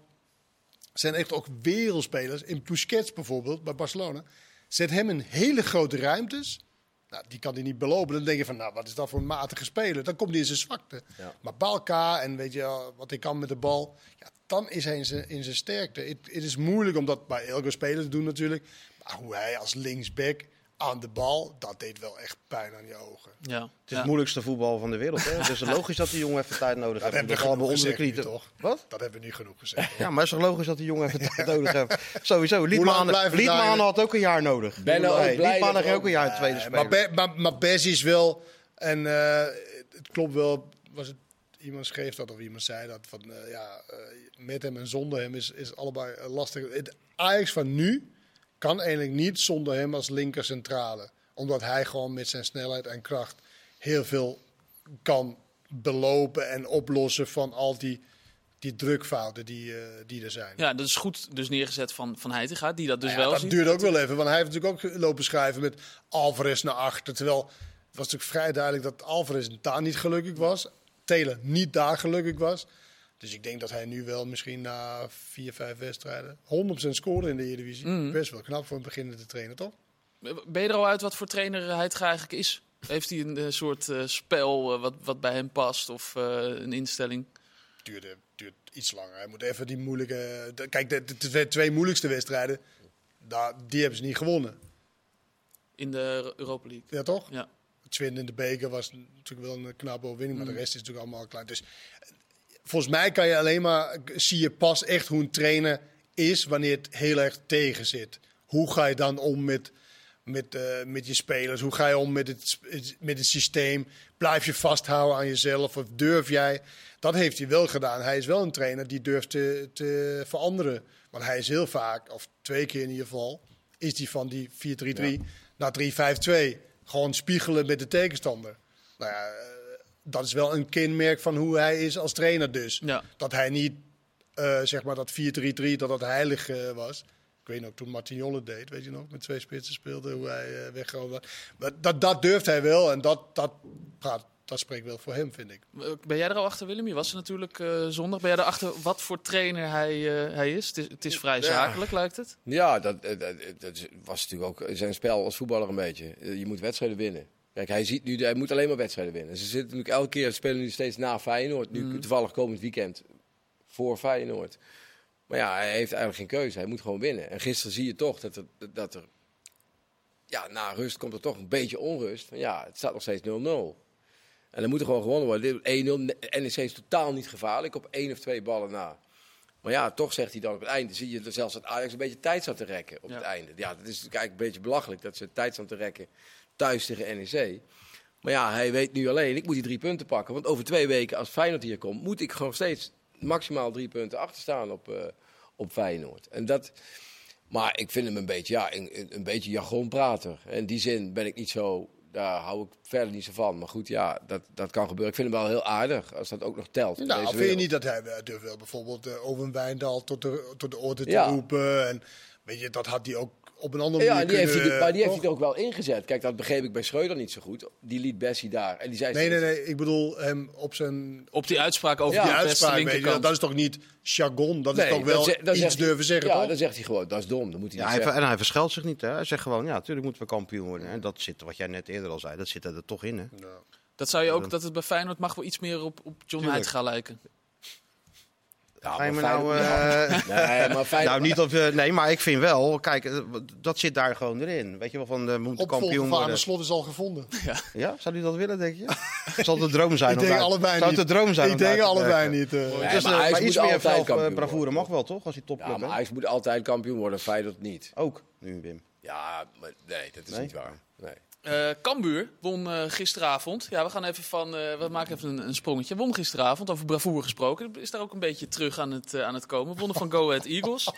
zijn echt ook wereldspelers. In Busquets bijvoorbeeld, bij Barcelona. Zet hem in hele grote ruimtes. Nou, die kan hij niet belopen. Dan denk je van, nou, wat is dat voor een matige speler? Dan komt hij in zijn zwakte. Ja. Maar Balka en weet je wat hij kan met de bal. Ja, dan is hij in zijn, in zijn sterkte. Het is moeilijk om dat bij elke speler te doen natuurlijk. Maar hoe hij als linksback aan de bal, dat deed wel echt pijn aan je ogen. Ja. Het is Ja. het moeilijkste voetbal van de wereld. Hè? Dus het is logisch dat die jongen even tijd nodig Dat heeft. om hebben we onder de knie toch? Wat? Dat hebben we nu genoeg gezegd. Ja, maar het is toch logisch dat die jongen even tijd nodig heeft. Sowieso. Liedman, had ook een jaar nodig. Ben ook Nee, blij Liedman dat had ook een jaar in tweede speler. maar, Be- maar, maar Bessie is wel, en eh, het klopt wel, was het, iemand schreef dat of iemand zei dat, van, eh, ja, eh, met hem en zonder hem is, is allebei lastig. Het Ajax van nu kan eigenlijk niet zonder hem als linker centrale. Omdat hij gewoon met zijn snelheid en kracht heel veel kan belopen en oplossen van al die, die drukfouten die, eh, die er zijn. ja, dat is goed dus neergezet van, van Heitinga, die dat dus Ja, wel dat ziet. duurde ook wel even, want hij heeft natuurlijk ook lopen schrijven met Alvarez naar achter. Terwijl het was natuurlijk vrij duidelijk dat Alvarez daar niet gelukkig was. Taylor niet daar gelukkig was. Dus ik denk dat hij nu wel misschien na vier, vijf wedstrijden 100% scoorde in de Eredivisie. Mhm. Best wel knap voor een beginnende trainer, toch? Ben je er al uit wat voor trainer Heitinga eigenlijk is? Heeft hij een eh, soort eh, spel eh, wat, wat bij hem past of eh, een instelling? Duurde, duurt iets langer. Hij moet even die moeilijke... kijk, de, de twee, twee moeilijkste wedstrijden, daar, die hebben ze niet gewonnen. In de Europa League. Ja, toch? Ja. Het Twin in de beker was natuurlijk wel een knappe overwinning, maar de rest is natuurlijk allemaal klein. Dus eh, volgens mij kan je alleen maar, zie je pas echt hoe een trainer is wanneer het heel erg tegen zit. Hoe ga je dan om met, met, eh, met je spelers? Hoe ga je om met het, met het systeem? Blijf je vasthouden aan jezelf of durf jij? Dat heeft hij wel gedaan. Hij is wel een trainer die durft te, te veranderen. Want hij is heel vaak, of twee keer in ieder geval, is die van die 4-3-3 naar 3-5-2. Gewoon spiegelen met de tegenstander. Nou ja, eh, dat is wel een kenmerk van hoe hij is als trainer dus. Ja. Dat hij niet, eh, zeg maar, dat 4-3-3, dat dat heilig eh, was. Ik weet nog, toen Martin Jolle deed, weet je nog, met twee spitsen speelde, hoe hij uh, weggehaald was. Maar dat, dat durft hij wel en dat, dat, praat, dat spreekt wel voor hem, vind ik. Eh, Ben jij er al achter, Willem? Je was er natuurlijk eh, zondag. Ben jij erachter wat voor trainer hij, eh, hij is? Het is, het is vrij Ja. zakelijk, lijkt het. Ja, dat, eh, dat, dat was natuurlijk ook zijn spel als voetballer een beetje. Eh, Je moet wedstrijden winnen. Kijk, hij ziet nu, hij moet alleen maar wedstrijden winnen. Ze zitten natuurlijk elke keer, spelen nu steeds na Feyenoord. Nu toevallig komend weekend voor Feyenoord. Maar ja, hij heeft eigenlijk geen keuze. Hij moet gewoon winnen. En gisteren zie je toch dat er, dat er ja, na rust komt er toch een beetje onrust. Van ja, het staat nog steeds 0-0. En dan moet er gewoon gewonnen worden. 1-0, NEC is totaal niet gevaarlijk op één of twee ballen na. Maar ja, toch zegt hij dan op het einde, zie je er zelfs dat Ajax een beetje tijd zat te rekken op Ja. het einde. Ja, dat is natuurlijk eigenlijk een beetje belachelijk dat ze tijd staan te rekken thuis tegen NEC. Maar ja, hij weet nu alleen, ik moet die drie punten pakken. Want over twee weken, als Feyenoord hier komt, moet ik gewoon steeds maximaal drie punten achter staan op, eh, op Feyenoord. En dat, maar ik vind hem een beetje, ja, een, een- beetje jargonprater. In die zin ben ik niet zo, daar hou ik verder niet zo van. Maar goed, ja, dat, dat kan gebeuren. Ik vind hem wel heel aardig, als dat ook nog telt. Nou, vind je niet dat hij hij durft wel bijvoorbeeld uh, Owen Wijndal tot de, tot de orde te Ja. roepen? En weet je, dat had hij ook op een andere Ja, manier die heeft hij, maar die heeft toch? hij er ook wel ingezet. Kijk, dat begreep ik bij Schreuder niet zo goed. Die liet Bessie daar. En die zei Nee, nee, nee. Ik bedoel hem op zijn Op die uitspraak over Ja, die uitspraak. Weet je, dat is toch niet jargon? Dat is toch wel ze- dan iets zegt hij- durven zeggen, Ja, toch? dan zegt hij gewoon, dat is dom. Dat moet hij Ja, hij, en hij verschuilt zich niet. Hè? Hij zegt gewoon, ja, natuurlijk moeten we kampioen worden. En dat zit, wat jij net eerder al zei, dat zit er toch in. Hè? Dat zou je ook, dat het bij Feyenoord mag wel iets meer op, op John Tuurlijk. Heitinga lijken. Ja, Ga je me maar nou... Eh, Nee, maar Feyenoord... nou, niet op, eh, nee, maar ik vind wel, kijk, eh, dat zit daar gewoon erin. Weet je wel, van moeten Opvolger kampioen worden. Slot is al gevonden. Ja, zou u dat willen, denk je? Zal het een droom zijn? Ik denk allebei Zou niet. het een droom zijn? Ik denk allebei niet. eh. Nee, Dus, maar eh, moet iets meer bravoure worden. mag wel, toch? Als hij topclub Ja, maar. Ajax moet altijd kampioen worden, Feyenoord niet. Ook, nu Wim. Ja, maar nee, dat is Nee? niet waar. Nee. Eh Cambuur won eh, gisteravond. Ja, we gaan even van. eh, we maken even een, een sprongetje. Won gisteravond, over bravoure gesproken. Is daar ook een beetje terug aan het, aan het komen. Wonnen van Go Ahead Eagles.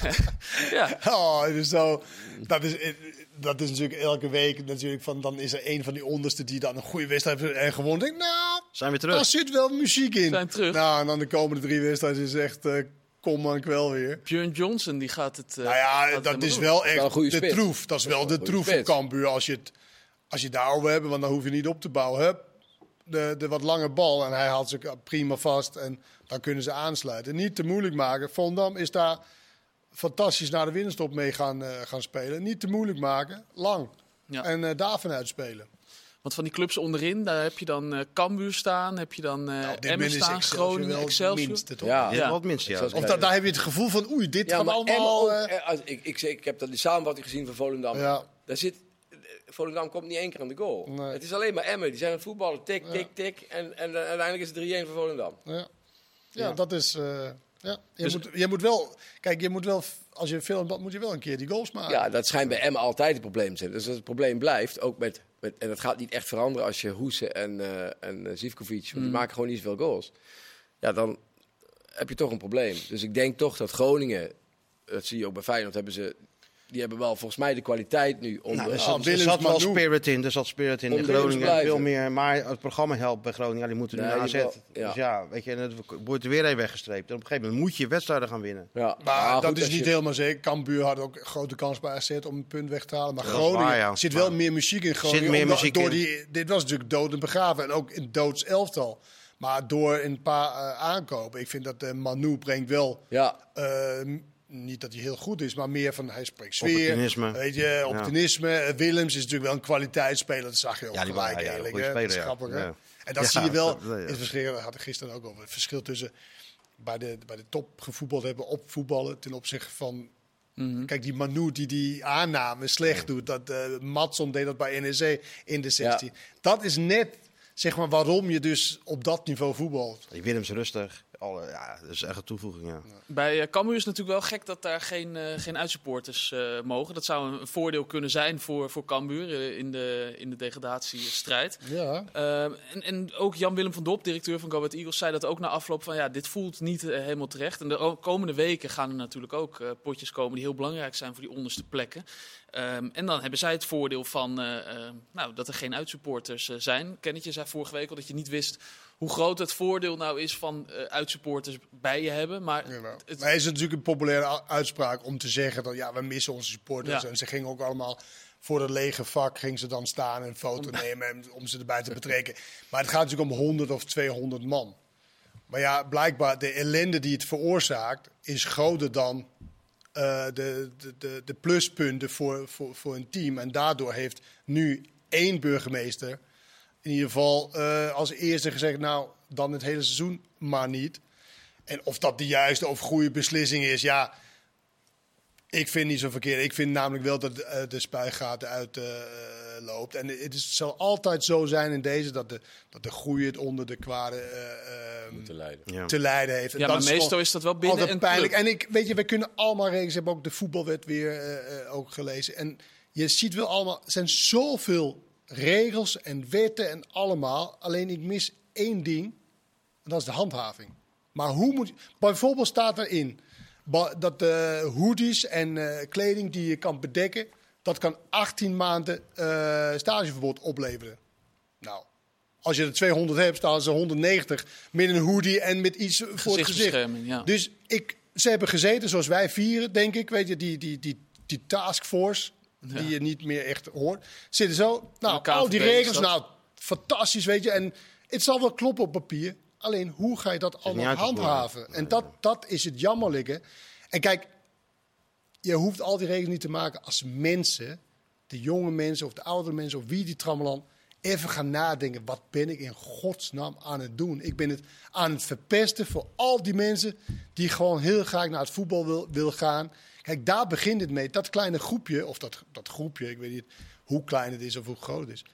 ja, Oh, het is zo, dat, is, dat is natuurlijk elke week natuurlijk van, dan is er een van die onderste die dan een goede wedstrijd heeft en gewonnen. Denk, nou, Zijn we daar terug? zit wel muziek in. Zijn terug. Nou, en dan de komende drie wedstrijden is echt eh kom maar kwel weer. Björn Johnson die gaat het. eh, Nou ja, dat is doen. wel wel een echt de troef. Dat is wel de troef van. Cambuur. Als je het, als je het daarover hebt, want dan hoef je niet op te bouwen. Hup, de, de wat lange bal en hij haalt ze prima vast en dan kunnen ze aansluiten. Niet te moeilijk maken. Vondam is daar fantastisch naar de winterstop mee gaan, eh, gaan spelen. Niet te moeilijk maken, lang. Ja. En eh daar vanuit spelen. Want van die clubs onderin, daar heb je dan eh Cambuur staan, heb je dan Nou, dit Emmen staan, Excelsior Groningen, wel het Excelsior. minste, toch? Ja. Ja, wat minst, ja. Of daar heb je het gevoel van, oei, dit gaat maar allemaal... Ook, eh, als, ik, ik, ik heb dat die samenvatting gezien van Volendam. ja. Daar zit, Volendam komt niet één keer aan de goal. Nee. Het is alleen maar Emmen. Die zijn aan het voetballen. Tik, tik, tik. En, en uiteindelijk is het 3-1 voor Volendam. Ja, ja, Ja. dat is. eh, ja. je, Dus- moet, je moet wel. Kijk, je moet wel. Als je film dat moet je wel een keer die goals maken. Ja, dat schijnt bij Emmen altijd het probleem te zijn. Dus als het probleem blijft, ook met, met en dat gaat niet echt veranderen als je Hoese en, eh en eh, Zivkovic, want die maken gewoon niet zoveel goals. Ja, dan heb je toch een probleem. Dus ik denk toch dat Groningen, dat zie je ook bij Feyenoord, hebben ze, die hebben wel volgens mij de kwaliteit nu om... Nou, er zat, er wel Manu. spirit in, er zat spirit in. In Groningen veel meer, maar het programma helpt bij Groningen. Ja, die moeten nu Nee, naar die AZ. wel- ja. Dus ja, weet je, en het wordt er weer een weggestreept. En op een gegeven moment moet je wedstrijden gaan winnen. ja, Maar dat is niet je- helemaal zeker. Cambuur had ook een grote kans bij AZ om een punt weg te halen. Maar Dat Groningen waar, ja. zit Maar- wel meer muziek in Groningen. Zit meer omdat- muziek door in. Die, dit was natuurlijk dood en begraven. En ook in doods elftal. Maar door een paar eh, aankopen. Ik vind dat eh, Manu brengt wel... Ja, eh, niet dat hij heel goed is, maar meer van hij spreekt sfeer. Opportunisme. Weet je, opportunisme. Eh, Willems is natuurlijk wel een kwaliteitsspeler. Dat zag je ook Ja, die gelijk waren- ja, eigenlijk. speler, ja. grappig? Ja. En dat Ja, zie je wel. Het verschil dat had ik gisteren ook over. Het verschil tussen bij de, bij de top gevoetbald hebben op voetballen ten opzichte van. Kijk, die Manu die die aanname slecht doet. Dat eh Matson deed dat bij NEC in de 16. Dat is net zeg maar waarom je dus op dat niveau voetbalt. Die Willems rustig. Alle, ja, dat is echt een toevoeging, ja. Bij uh, Cambuur is het natuurlijk wel gek dat daar geen, uh, geen uitsupporters uh, mogen. Dat zou een, voordeel kunnen zijn voor, voor Cambuur uh, in, de, in de degradatiestrijd. Ja. en, en ook Jan-Willem van Dop, directeur van Go Ahead Eagles, zei dat ook na afloop van ja, dit voelt niet uh, helemaal terecht. En de komende weken gaan er natuurlijk ook uh, potjes komen die heel belangrijk zijn voor die onderste plekken. Um, en dan hebben zij het voordeel van uh, uh, nou, dat er geen uitsupporters uh, zijn. Kennetje zei vorige week al dat je niet wist hoe groot het voordeel nou is van uh, uitsupporters bij je hebben. Maar, ja, het... maar is het natuurlijk een populaire uitspraak om te zeggen dat ja, we missen onze supporters. Ja. En ze gingen ook allemaal voor het lege vak gingen ze dan staan en een foto nemen en, om ze erbij te betrekken. Maar het gaat natuurlijk om 100 of 200 man. Maar ja, blijkbaar de ellende die het veroorzaakt is groter dan uh, de, de, de, de, pluspunten voor, voor, voor een team. En daardoor heeft nu één burgemeester in ieder geval uh, als eerste gezegd, nou, dan het hele seizoen maar niet. En of dat de juiste of goede beslissing is, ja, ik vind niet zo verkeerd. Ik vind namelijk wel dat uh, de spuigaten uit uh, loopt. En het is, zal altijd zo zijn in deze dat de, dat de goede het onder de kwade te lijden. Ja. te lijden heeft. En ja, maar meestal is dat wel binnen altijd een pijnlijk. club. En ik, weet je, we kunnen allemaal regels. Ik heb ook de voetbalwet weer uh, ook gelezen. En je ziet wel allemaal, er zijn zoveel regels en wetten en allemaal. Alleen ik mis één ding. En dat is de handhaving. Maar hoe moet... Bijvoorbeeld staat erin dat de uh, hoodies en uh, kleding die je kan bedekken... dat kan 18 maanden uh, stageverbod opleveren. Nou, als je er 200 hebt, staan ze 190 met een hoodie en met iets voor het gezicht. Ja. Dus ik, ze hebben gezeten zoals wij vieren, denk ik. Weet je, die, die, die, die taskforce, ja. die je niet meer echt hoort. Zitten zo, nou, al die regels, nou, fantastisch, weet je. En het zal wel kloppen op papier. Alleen, hoe ga je dat allemaal handhaven? Nee, en dat, dat is het jammerlijke. En kijk, je hoeft al die regels niet te maken als mensen, de jonge mensen of de oudere mensen of wie die trammeland, even gaan nadenken. Wat ben ik in godsnaam aan het doen? Ik ben het aan het verpesten voor al die mensen die gewoon heel graag naar het voetbal wil, wil gaan. Kijk, daar begint het mee. Dat kleine groepje, of dat, dat groepje, ik weet niet hoe klein het is of hoe groot het is.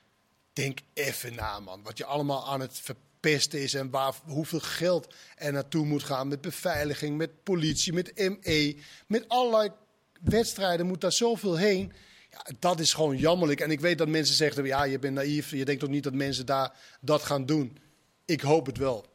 Denk even na, man. Wat je allemaal aan het verpesten is en waar, hoeveel geld er naartoe moet gaan. Met beveiliging, met politie, met ME. Met allerlei wedstrijden moet daar zoveel heen. Ja, dat is gewoon jammerlijk. En ik weet dat mensen zeggen, ja, je bent naïef. Je denkt toch niet dat mensen daar dat gaan doen. Ik hoop het wel.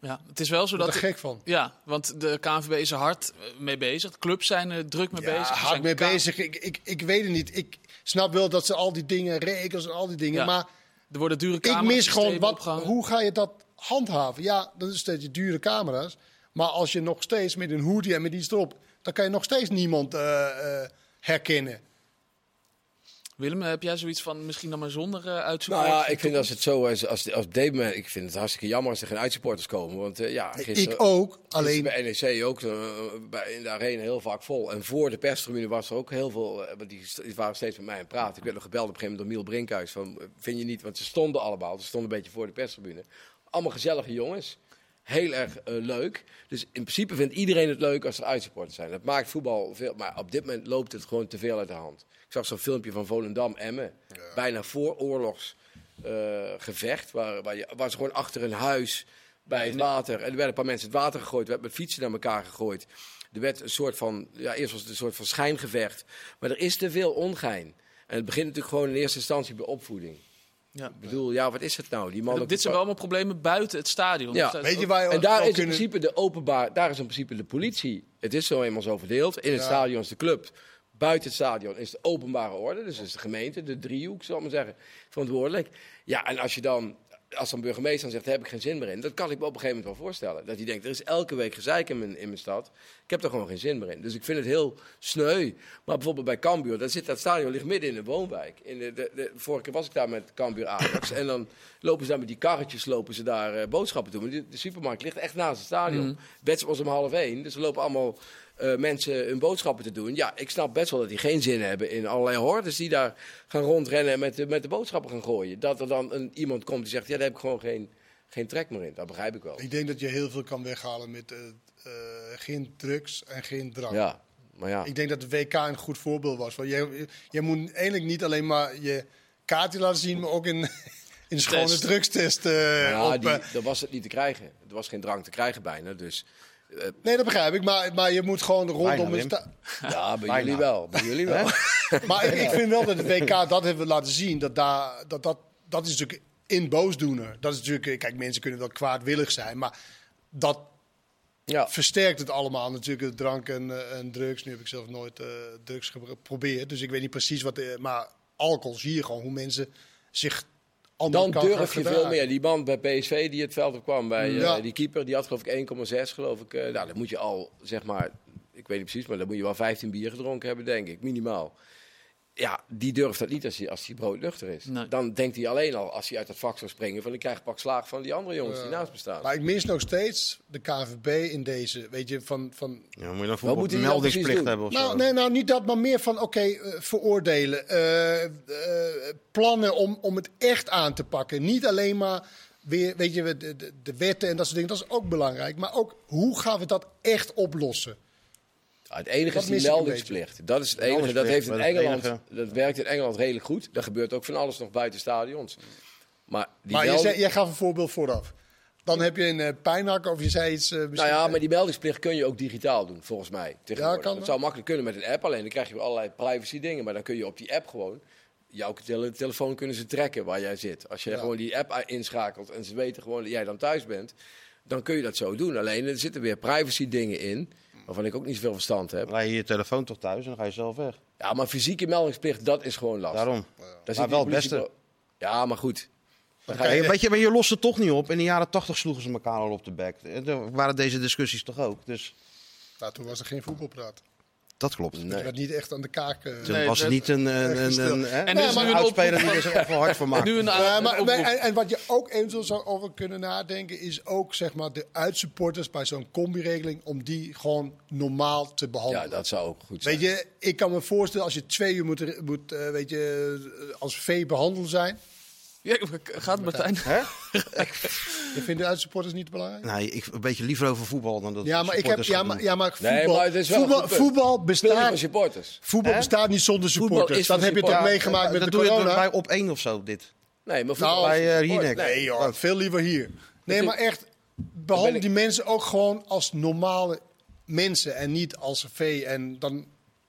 Ja, het is wel zo dat. dat. er gek van. Ja, want de KNVB is er hard mee bezig. De clubs zijn er druk mee ja, bezig. hard mee bezig. Ik, ik, ik weet het niet. Ik snap wel dat ze al die dingen, regels en al die dingen. Ja. Maar er worden dure ik camera's. mis gewoon, wat, hoe ga je dat handhaven? Ja, dan is steeds dure camera's. Maar als je nog steeds met een hoodie en met iets erop, dan kan je nog steeds niemand uh, uh, herkennen. Willem, heb jij zoiets van misschien dan maar zonder uh, Nou ja, ik vind als het zo is, als, als op dit moment, ik vind het hartstikke jammer als er geen uitsupporters komen. Want uh, ja, gisteren, ik ook. Alleen bij NEC ook, uh, bij, in de arena heel vaak vol. En voor de perstribune was er ook heel veel, uh, die, die, waren steeds met mij aan het praten. Ik werd nog gebeld op een gegeven moment door Miel Brinkhuis van, vind je niet, want ze stonden allemaal, ze stonden een beetje voor de perstribune. Allemaal gezellige jongens heel erg uh, leuk. Dus in principe vindt iedereen het leuk als er uitsupporters zijn. Dat maakt voetbal veel. Maar op dit moment loopt het gewoon te veel uit de hand. Ik zag zo'n filmpje van Volendam, Emmen. Ja. Bijna vooroorlogs uh, gevecht. Waar, waar, je, waar ze gewoon achter een huis bij het water. En er werden een paar mensen het water gegooid. Er werd met fietsen naar elkaar gegooid. Er werd een soort van. Ja, eerst was het een soort van schijngevecht. Maar er is te veel ongein. En het begint natuurlijk gewoon in eerste instantie bij opvoeding. Ja. Ik bedoel, ja, wat is het nou? Die man dit zijn wel allemaal problemen buiten het stadion. Ja. Dus Weet je waar je en daar is in principe de openbaar, daar is in principe de politie. Het is zo eenmaal zo verdeeld. In het stadion is de club. Buiten het stadion is de openbare orde. Dus is de gemeente, de driehoek, zal ik maar zeggen, verantwoordelijk. Ja, en als je dan als een burgemeester dan zegt, daar heb ik geen zin meer in. Dat kan ik me op een gegeven moment wel voorstellen. Dat hij denkt, er is elke week gezeik in mijn, in mijn stad. Ik heb er gewoon geen zin meer in. Dus ik vind het heel sneu. Maar bijvoorbeeld bij Cambuur, dat, zit, dat stadion ligt midden in de woonwijk. In de, de, de, vorige keer was ik daar met Cambuur Ajax. en dan lopen ze daar met die karretjes lopen ze daar uh, boodschappen doen. De, de, supermarkt ligt echt naast het stadion. Mm. was om half één. Dus ze lopen allemaal uh, mensen hun boodschappen te doen. Ja, ik snap best wel dat die geen zin hebben in allerlei hordes die daar gaan rondrennen en met de, met de boodschappen gaan gooien. Dat er dan een, iemand komt die zegt, ja, daar heb ik gewoon geen, geen trek meer in. Dat begrijp ik wel. Ik denk dat je heel veel kan weghalen met uh, uh, geen drugs en geen drank. Ja, maar ja. Ik denk dat de WK een goed voorbeeld was. Want je, je moet eigenlijk niet alleen maar je kaartje laten zien, maar ook in, in schone drugstest. ja, op, die, dat was het niet te krijgen. Er was geen drank te krijgen bijna, dus... Nee, dat begrijp ik. Maar, maar je moet gewoon rondom het Ja, bij jullie wel. Bij jullie wel. maar ik, ik, vind wel dat het WK dat hebben laten zien. Dat, daar, dat, dat, dat is natuurlijk in boosdoener. Dat is natuurlijk... Kijk, mensen kunnen wel kwaadwillig zijn. Maar dat ja. versterkt het allemaal natuurlijk. Drank en, uh, en drugs. Nu heb ik zelf nooit uh, drugs geprobeerd. Dus ik weet niet precies wat... Maar alcohol zie je gewoon hoe mensen zich dan durf je veel meer. Die man bij PSV die het veld op kwam, bij uh, die keeper, die had geloof ik 1,6 geloof ik. Uh, nou, dan moet je al, zeg maar, ik weet niet precies, maar dan moet je wel 15 bier gedronken hebben, denk ik, minimaal ja, die durft dat niet als hij, als hij broodluchter is. Dan denkt hij alleen al, als hij uit het vak zou springen, van ik krijg pak slaag van die andere jongens die naast me staan. Maar ik mis nog steeds de KVB in deze, weet je, van... van ja, moet je dan voor een meldingsplicht hebben of nou, zo? Nee, nou niet dat, maar meer van, oké, okay, uh, veroordelen. Uh, uh, plannen om, om het echt aan te pakken. Niet alleen maar weer, weet je, de, de, de wetten en dat soort dingen, dat is ook belangrijk. Maar ook, hoe gaan we dat echt oplossen? Het enige dat is die meldingsplicht. Dat is het enige. Dat, heeft in Engeland, dat werkt in Engeland redelijk goed. Er gebeurt ook van alles nog buiten stadions. Maar, die maar melding... jij gaf een voorbeeld vooraf. Dan heb je een uh, pijnhak of je zei iets. Uh, nou ja, maar die meldingsplicht kun je ook digitaal doen, volgens mij. Ja, kan dat zou makkelijk kunnen met een app, alleen dan krijg je allerlei privacy dingen. Maar dan kun je op die app gewoon. Jouw tele telefoon kunnen ze trekken waar jij zit. Als je gewoon die app inschakelt en ze weten gewoon dat jij dan thuis bent, dan kun je dat zo doen. Alleen er zitten weer privacy dingen in waarvan ik ook niet zoveel verstand heb. Dan je je telefoon toch thuis en dan ga je zelf weg. Ja, maar fysieke meldingsplicht, dat is gewoon lastig. Daarom. Ja. maar wel het beste. Ja, maar goed. Okay. Je... Weet je, maar je lost het toch niet op. In de jaren tachtig sloegen ze elkaar al op de bek. Er waren deze discussies toch ook. Dus... Nou, toen was er geen voetbalpraat. Dat klopt. Nee. Het werd niet echt aan de kaak. Uh, nee, was het niet een, een, een, een, en nu is een uitspeler die er echt wel hard voor maakt. Nu maar, en, en, wat je ook eventueel zou over kunnen nadenken, is ook zeg maar de uitsupporters bij zo'n combi-regeling, om die gewoon normaal te behandelen. Ja, dat zou ook goed zijn. Weet je, ik kan me voorstellen als je twee uur moet, moet uh, weet je, als vee behandeld zijn. Ja, gaat Martijn? Hè? je vindt de uitsupporters niet belangrijk? Nee, ik een beetje liever over voetbal dan dat. Ja, maar ik heb ja, maar, ja, maar voetbal, nee, maar het is wel voetbal, voetbal bestaat. supporters. Voetbal bestaat niet zonder supporters. Dat heb je toch meegemaakt met de corona? doe je bij op één of zo dit. Nee, maar voetbal nou, bij uh, Nee, joh, veel liever hier. Nee, maar echt behandel die mensen ook gewoon als normale mensen en niet als vee en dan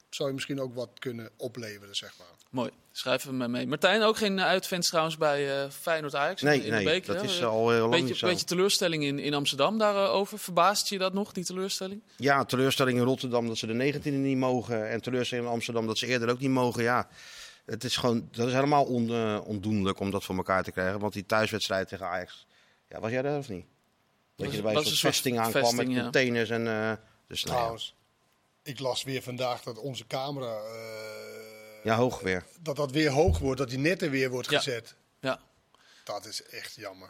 zou je misschien ook wat kunnen opleveren, zeg maar. Mooi. Schrijven we mee. Martijn, ook geen uitfans trouwens bij uh, Feyenoord Ajax nee, in nee, de beker. dat is al heel lang beetje, niet zo. Beetje teleurstelling in, in Amsterdam daarover. Verbaast je dat nog, die teleurstelling? Ja, teleurstelling in Rotterdam dat ze de 19e niet mogen. En teleurstelling in Amsterdam dat ze eerder ook niet mogen. Ja, het is gewoon, dat is helemaal on, uh, ondoenlijk om dat voor elkaar te krijgen. Want die thuiswedstrijd tegen Ajax, ja, was jij daar of niet? Dat je er bij een soort vesting aankwam vesting, met ja. containers en... Uh, dus, Trouwens, nou ja. ik las weer vandaag dat onze camera Ja, hoog weer. dat dat weer hoog wordt, dat die netten weer wordt Ja. gezet. Ja. Dat is echt jammer.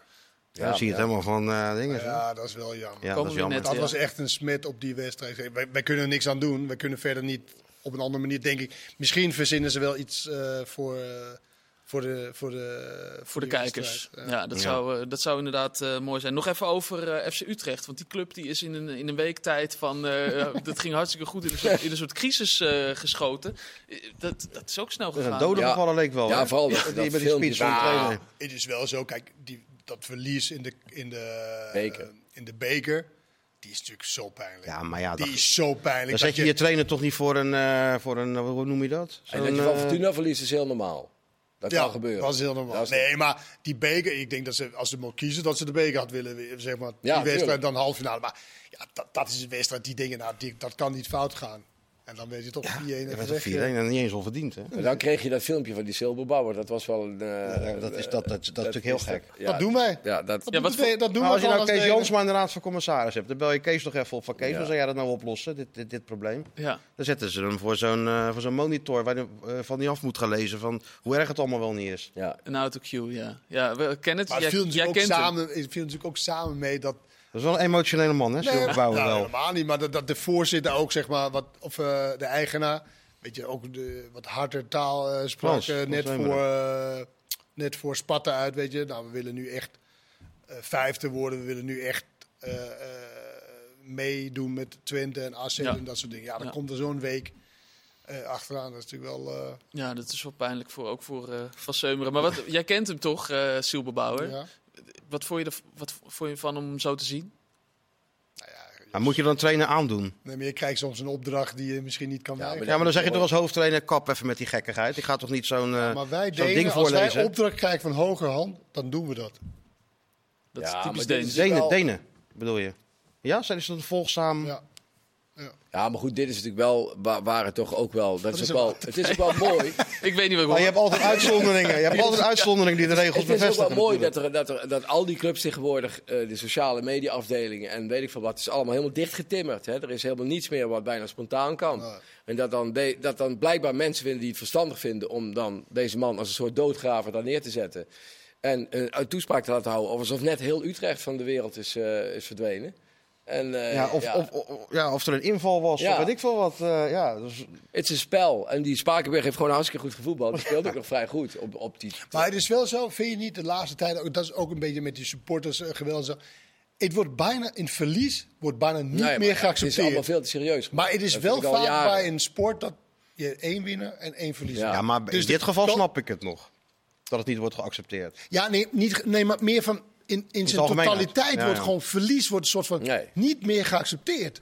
Ja, dan zie je het helemaal van eh dingen. zo. Ja, dat is wel jammer. Ja, dat is we jammer. net- Dat Ja. was echt een smet op die wedstrijd. Wij, wij kunnen er niks aan doen. Wij kunnen verder niet op een andere manier, denk ik. Misschien verzinnen ze wel iets eh, voor, eh, voor de voor de Voor de kijkers. Ja, dat, Ja. Zou, eh, dat zou inderdaad eh, mooi zijn. Nog even over eh, FC Utrecht. Want die club die is in een, in een week tijd van... eh, dat ging hartstikke goed in een soort, in een soort crisis eh, geschoten. Dat, dat is ook snel gegaan. een dode Ja. gevallen leek wel. Ja, hè? vooral die, dat- die, met die speech van. Het is wel zo, kijk, die, dat verlies in de, in de Beker. in de beker, die is natuurlijk zo pijnlijk. Ja, maar ja, die dat, is zo pijnlijk. dan zet je je trainer toch niet voor een, eh, voor een hoe noem je dat? En dat je van Fortuna verliest is heel normaal. Dat ja, kan gebeuren. dat is heel normaal. Is- nee, maar die beker, ik denk dat ze, als ze mogen kiezen, dat ze de beker had willen, winnen, zeg maar. Ja, die wedstrijd dan halve finale. Maar ja, dat, dat is een wedstrijd, die dingen, nou, die, dat kan niet fout gaan. En dan weet je toch 4-1 Ja, even dat weg. 4-1 en niet eens al verdiend. Hè? En dan kreeg je dat filmpje van die Silberbouwer. Dat was wel een... eh, Ja, dat is- dat- dat- dat is natuurlijk heel is gek. Ja, Dat doen wij. Ja, dat, Ja, wat dat doen als je nou Kees. Jansma in de raad van commissaris hebt, dan bel je Kees toch even op van Kees, Ja. hoe zou jij dat nou oplossen, dit, dit, dit probleem? Ja. Dan zetten ze hem voor zo'n eh, voor zo'n monitor waar je eh, van die af moet gaan lezen van hoe erg het allemaal wel niet is. ja. Een autocue, ja. Ja, we kennen het. Maar het Jij, viel jij natuurlijk, ook samen, het viel natuurlijk ook samen mee dat Dat is wel een emotionele man, hè? Silver Bouwer nou, wel. helemaal niet. Maar dat, dat de voorzitter ook, zeg maar, wat, of eh, de eigenaar, weet je, ook de, wat harder taal eh, sprak Frans, eh, net, voor, net voor Sparta uit, weet je. Nou, we willen nu echt eh, vijfde worden. We willen nu echt eh, eh, meedoen met Twente en AC Ja. en dat soort dingen. Ja, dan Ja. komt er zo'n week eh, achteraan. Dat is natuurlijk wel... eh, Ja, dat is wel pijnlijk, voor, ook voor eh Van Seumeren. Maar wat, jij kent hem toch, eh Silberbouwer? ja. Wat, vond je er, wat vond je van om zo te zien? Nou ja, Maar moet je dan trainer aandoen? nee, maar je krijgt soms een opdracht die je misschien niet kan Ja. Ja, maar dan zeg je toch als hoofdtrainer, kap even met die gekkigheid. Ik ga toch niet zo'n eh, Maar wij zo'n Denen, ding als wij voorlezen? opdracht krijgen van hoger hand, dan doen we dat. Dat Ja, is typisch Denen, wel- Denen, bedoel je? Ja, zijn ze dan volgzaam? Ja. Ja, maar goed, dit is natuurlijk wel... wa- Waren toch ook wel... Dat is is ook wel het is ook wel mooi. Ik weet niet waarom. Maar je hebt altijd uitzonderingen. Je hebt altijd uitzonderingen die de regels Het is ook bevestigen. wel mooi dat, er, dat, er, dat al die clubs tegenwoordig, eh, de sociale mediaafdelingen en weet ik veel wat, is allemaal helemaal dichtgetimmerd. Hè? Er is helemaal niets meer wat bijna spontaan kan. Nee. En dat dan, de- dat dan blijkbaar mensen vinden die het verstandig vinden om dan deze man als een soort doodgraver daar neer te zetten. En een, een toespraak te laten houden, alsof net heel Utrecht van de wereld is, eh, is verdwenen. En, eh, Ja, of, ja, Of, of, ja, of er een inval was, Ja. of weet ik veel wat. eh, ja, dus, het is een spel. En die Spakenburg heeft gewoon hartstikke goed gevoetbald. Die speelt ook nog vrij goed op, op die... Maar het is wel zo, vind je niet de laatste tijd, ook, dat is ook een beetje met die supporters uh, geweldig zo. Het wordt bijna, in verlies wordt bijna niet Nee, meer ja, Het is geaccepteerd. allemaal veel te serieus. maar het is Dat wel vaak jaren. bij een sport dat je één winnaar en één verliezer Ja. ja, maar Dus in de- dit geval dat- snap ik het nog. Dat het niet wordt geaccepteerd. Ja, nee, niet, nee, maar meer van in, in zijn totaliteit Ja, wordt ja. gewoon verlies wordt een soort van Nee. niet meer geaccepteerd.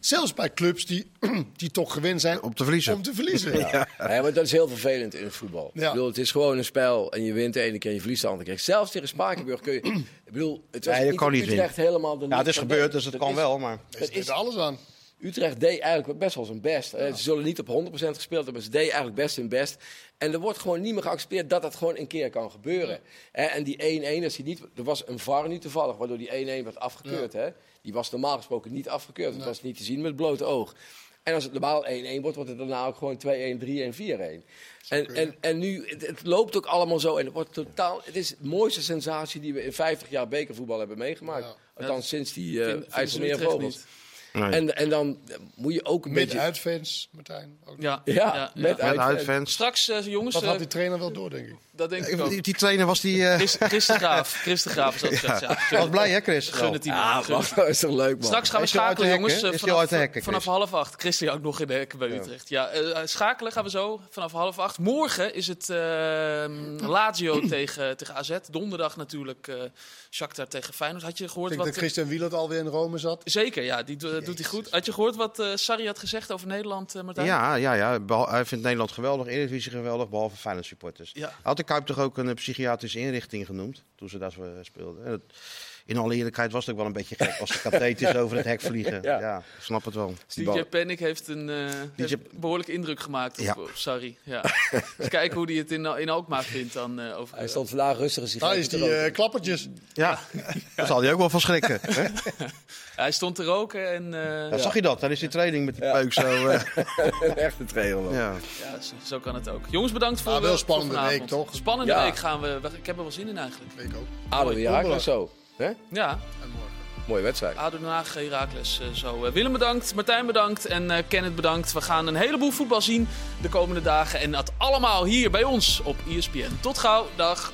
Zelfs bij clubs die, die toch gewend zijn Om te verliezen. Om te verliezen. Ja. maar dat is heel vervelend in het voetbal. Ja. Ik bedoel, het is gewoon een spel en je wint de ene keer en je verliest de andere keer. Zelfs tegen Spakenburg kun je... Ik bedoel, het was Nee, niet Utrecht helemaal... de Ja, het is gebeurd, dus het Dat kan is- wel. Maar Er zit is- alles aan. Utrecht deed eigenlijk best wel zijn best. Eh, Ze zullen niet op 100% gespeeld hebben, maar ze deden eigenlijk best hun best. En er wordt gewoon niet meer geaccepteerd dat dat gewoon een keer kan gebeuren. En die 1-1, als niet, er was een VAR nu toevallig, waardoor die 1-1 werd afgekeurd. Hè? Die was normaal gesproken niet afgekeurd. Het was niet te zien met het blote oog. En als het normaal 1-1 wordt, wordt het daarna ook gewoon 2-1, 3-1, 4-1. En, en, en nu, het, het loopt ook allemaal zo. En het wordt totaal. Het is de mooiste sensatie die we in 50 jaar bekervoetbal hebben meegemaakt. Ja. Althans, sinds die ze IJsselmeer vogels. Nee. En, en dan moet je ook een Met beetje. uitfans, Martijn. Ook. Ja, Ja, ja, met ja. uitfans. Straks, eh, jongens, Dat eh, had die trainer wel door, denk ik. dat denk ik ook. Die, die trainer was die. eh Chris, Chris de Graaf. Chris de Graaf is dat ja. was blij, hè, Chris? Gun het die man. Ja, is toch leuk, man. Straks gaan we Is schakelen, jongens. eh, Is Vanaf, hekken, vanaf Chris? half acht. Christian ook nog in de hekken bij Utrecht. Ja, eh, schakelen gaan we zo vanaf half acht. Morgen is het ehm, Lazio tegen, tegen AZ. Donderdag natuurlijk eh Shakhtar tegen Feyenoord. Had je Ik gehoord denk wat... dat Christian Wielert alweer in Rome zat. Zeker, ja, die do- doet hij goed. Had je gehoord wat eh Sarri had gezegd over Nederland, eh, Martijn? Ja, ja, ja. Behal- hij vindt Nederland geweldig, Eredivisie geweldig, behalve Feyenoord supporters. Ja. Had de Kuip toch ook een eh, psychiatrische inrichting genoemd, toen ze daar eh, speelden. En dat- in alle eerlijkheid was het ook wel een beetje gek als de kateters over het hek vliegen. Ja. Ja, ik snap het wel. Die DJ bal- Panic heeft een eh, heeft behoorlijke indruk gemaakt op, Ja. op Sarri. Ja. Eens kijken hoe hij het in, in Alkmaar vindt dan eh, over. Hij stond vandaag rustig een Daar is die eh, klappertjes. Ja, daar zal hij ook wel van schrikken. Hij stond te roken en eh, Ja, Zag je dat tijdens die training met die peuk zo? eh, Een echte man. ja. ja, zo, zo kan het ook. Jongens, bedankt voor Ah, wel spannende voor week, toch? Spannende Ja. week gaan we. Ik heb er wel zin in eigenlijk. Weet ik ook. ADO Heracles zo. Hè? Ja, En morgen. Mooie wedstrijd. ADO Den Haag, Heracles. eh, zo. Eh, Willem bedankt, Martijn bedankt en eh Kenneth bedankt. We gaan een heleboel voetbal zien de komende dagen. En dat allemaal hier bij ons op ESPN. Tot gauw, dag.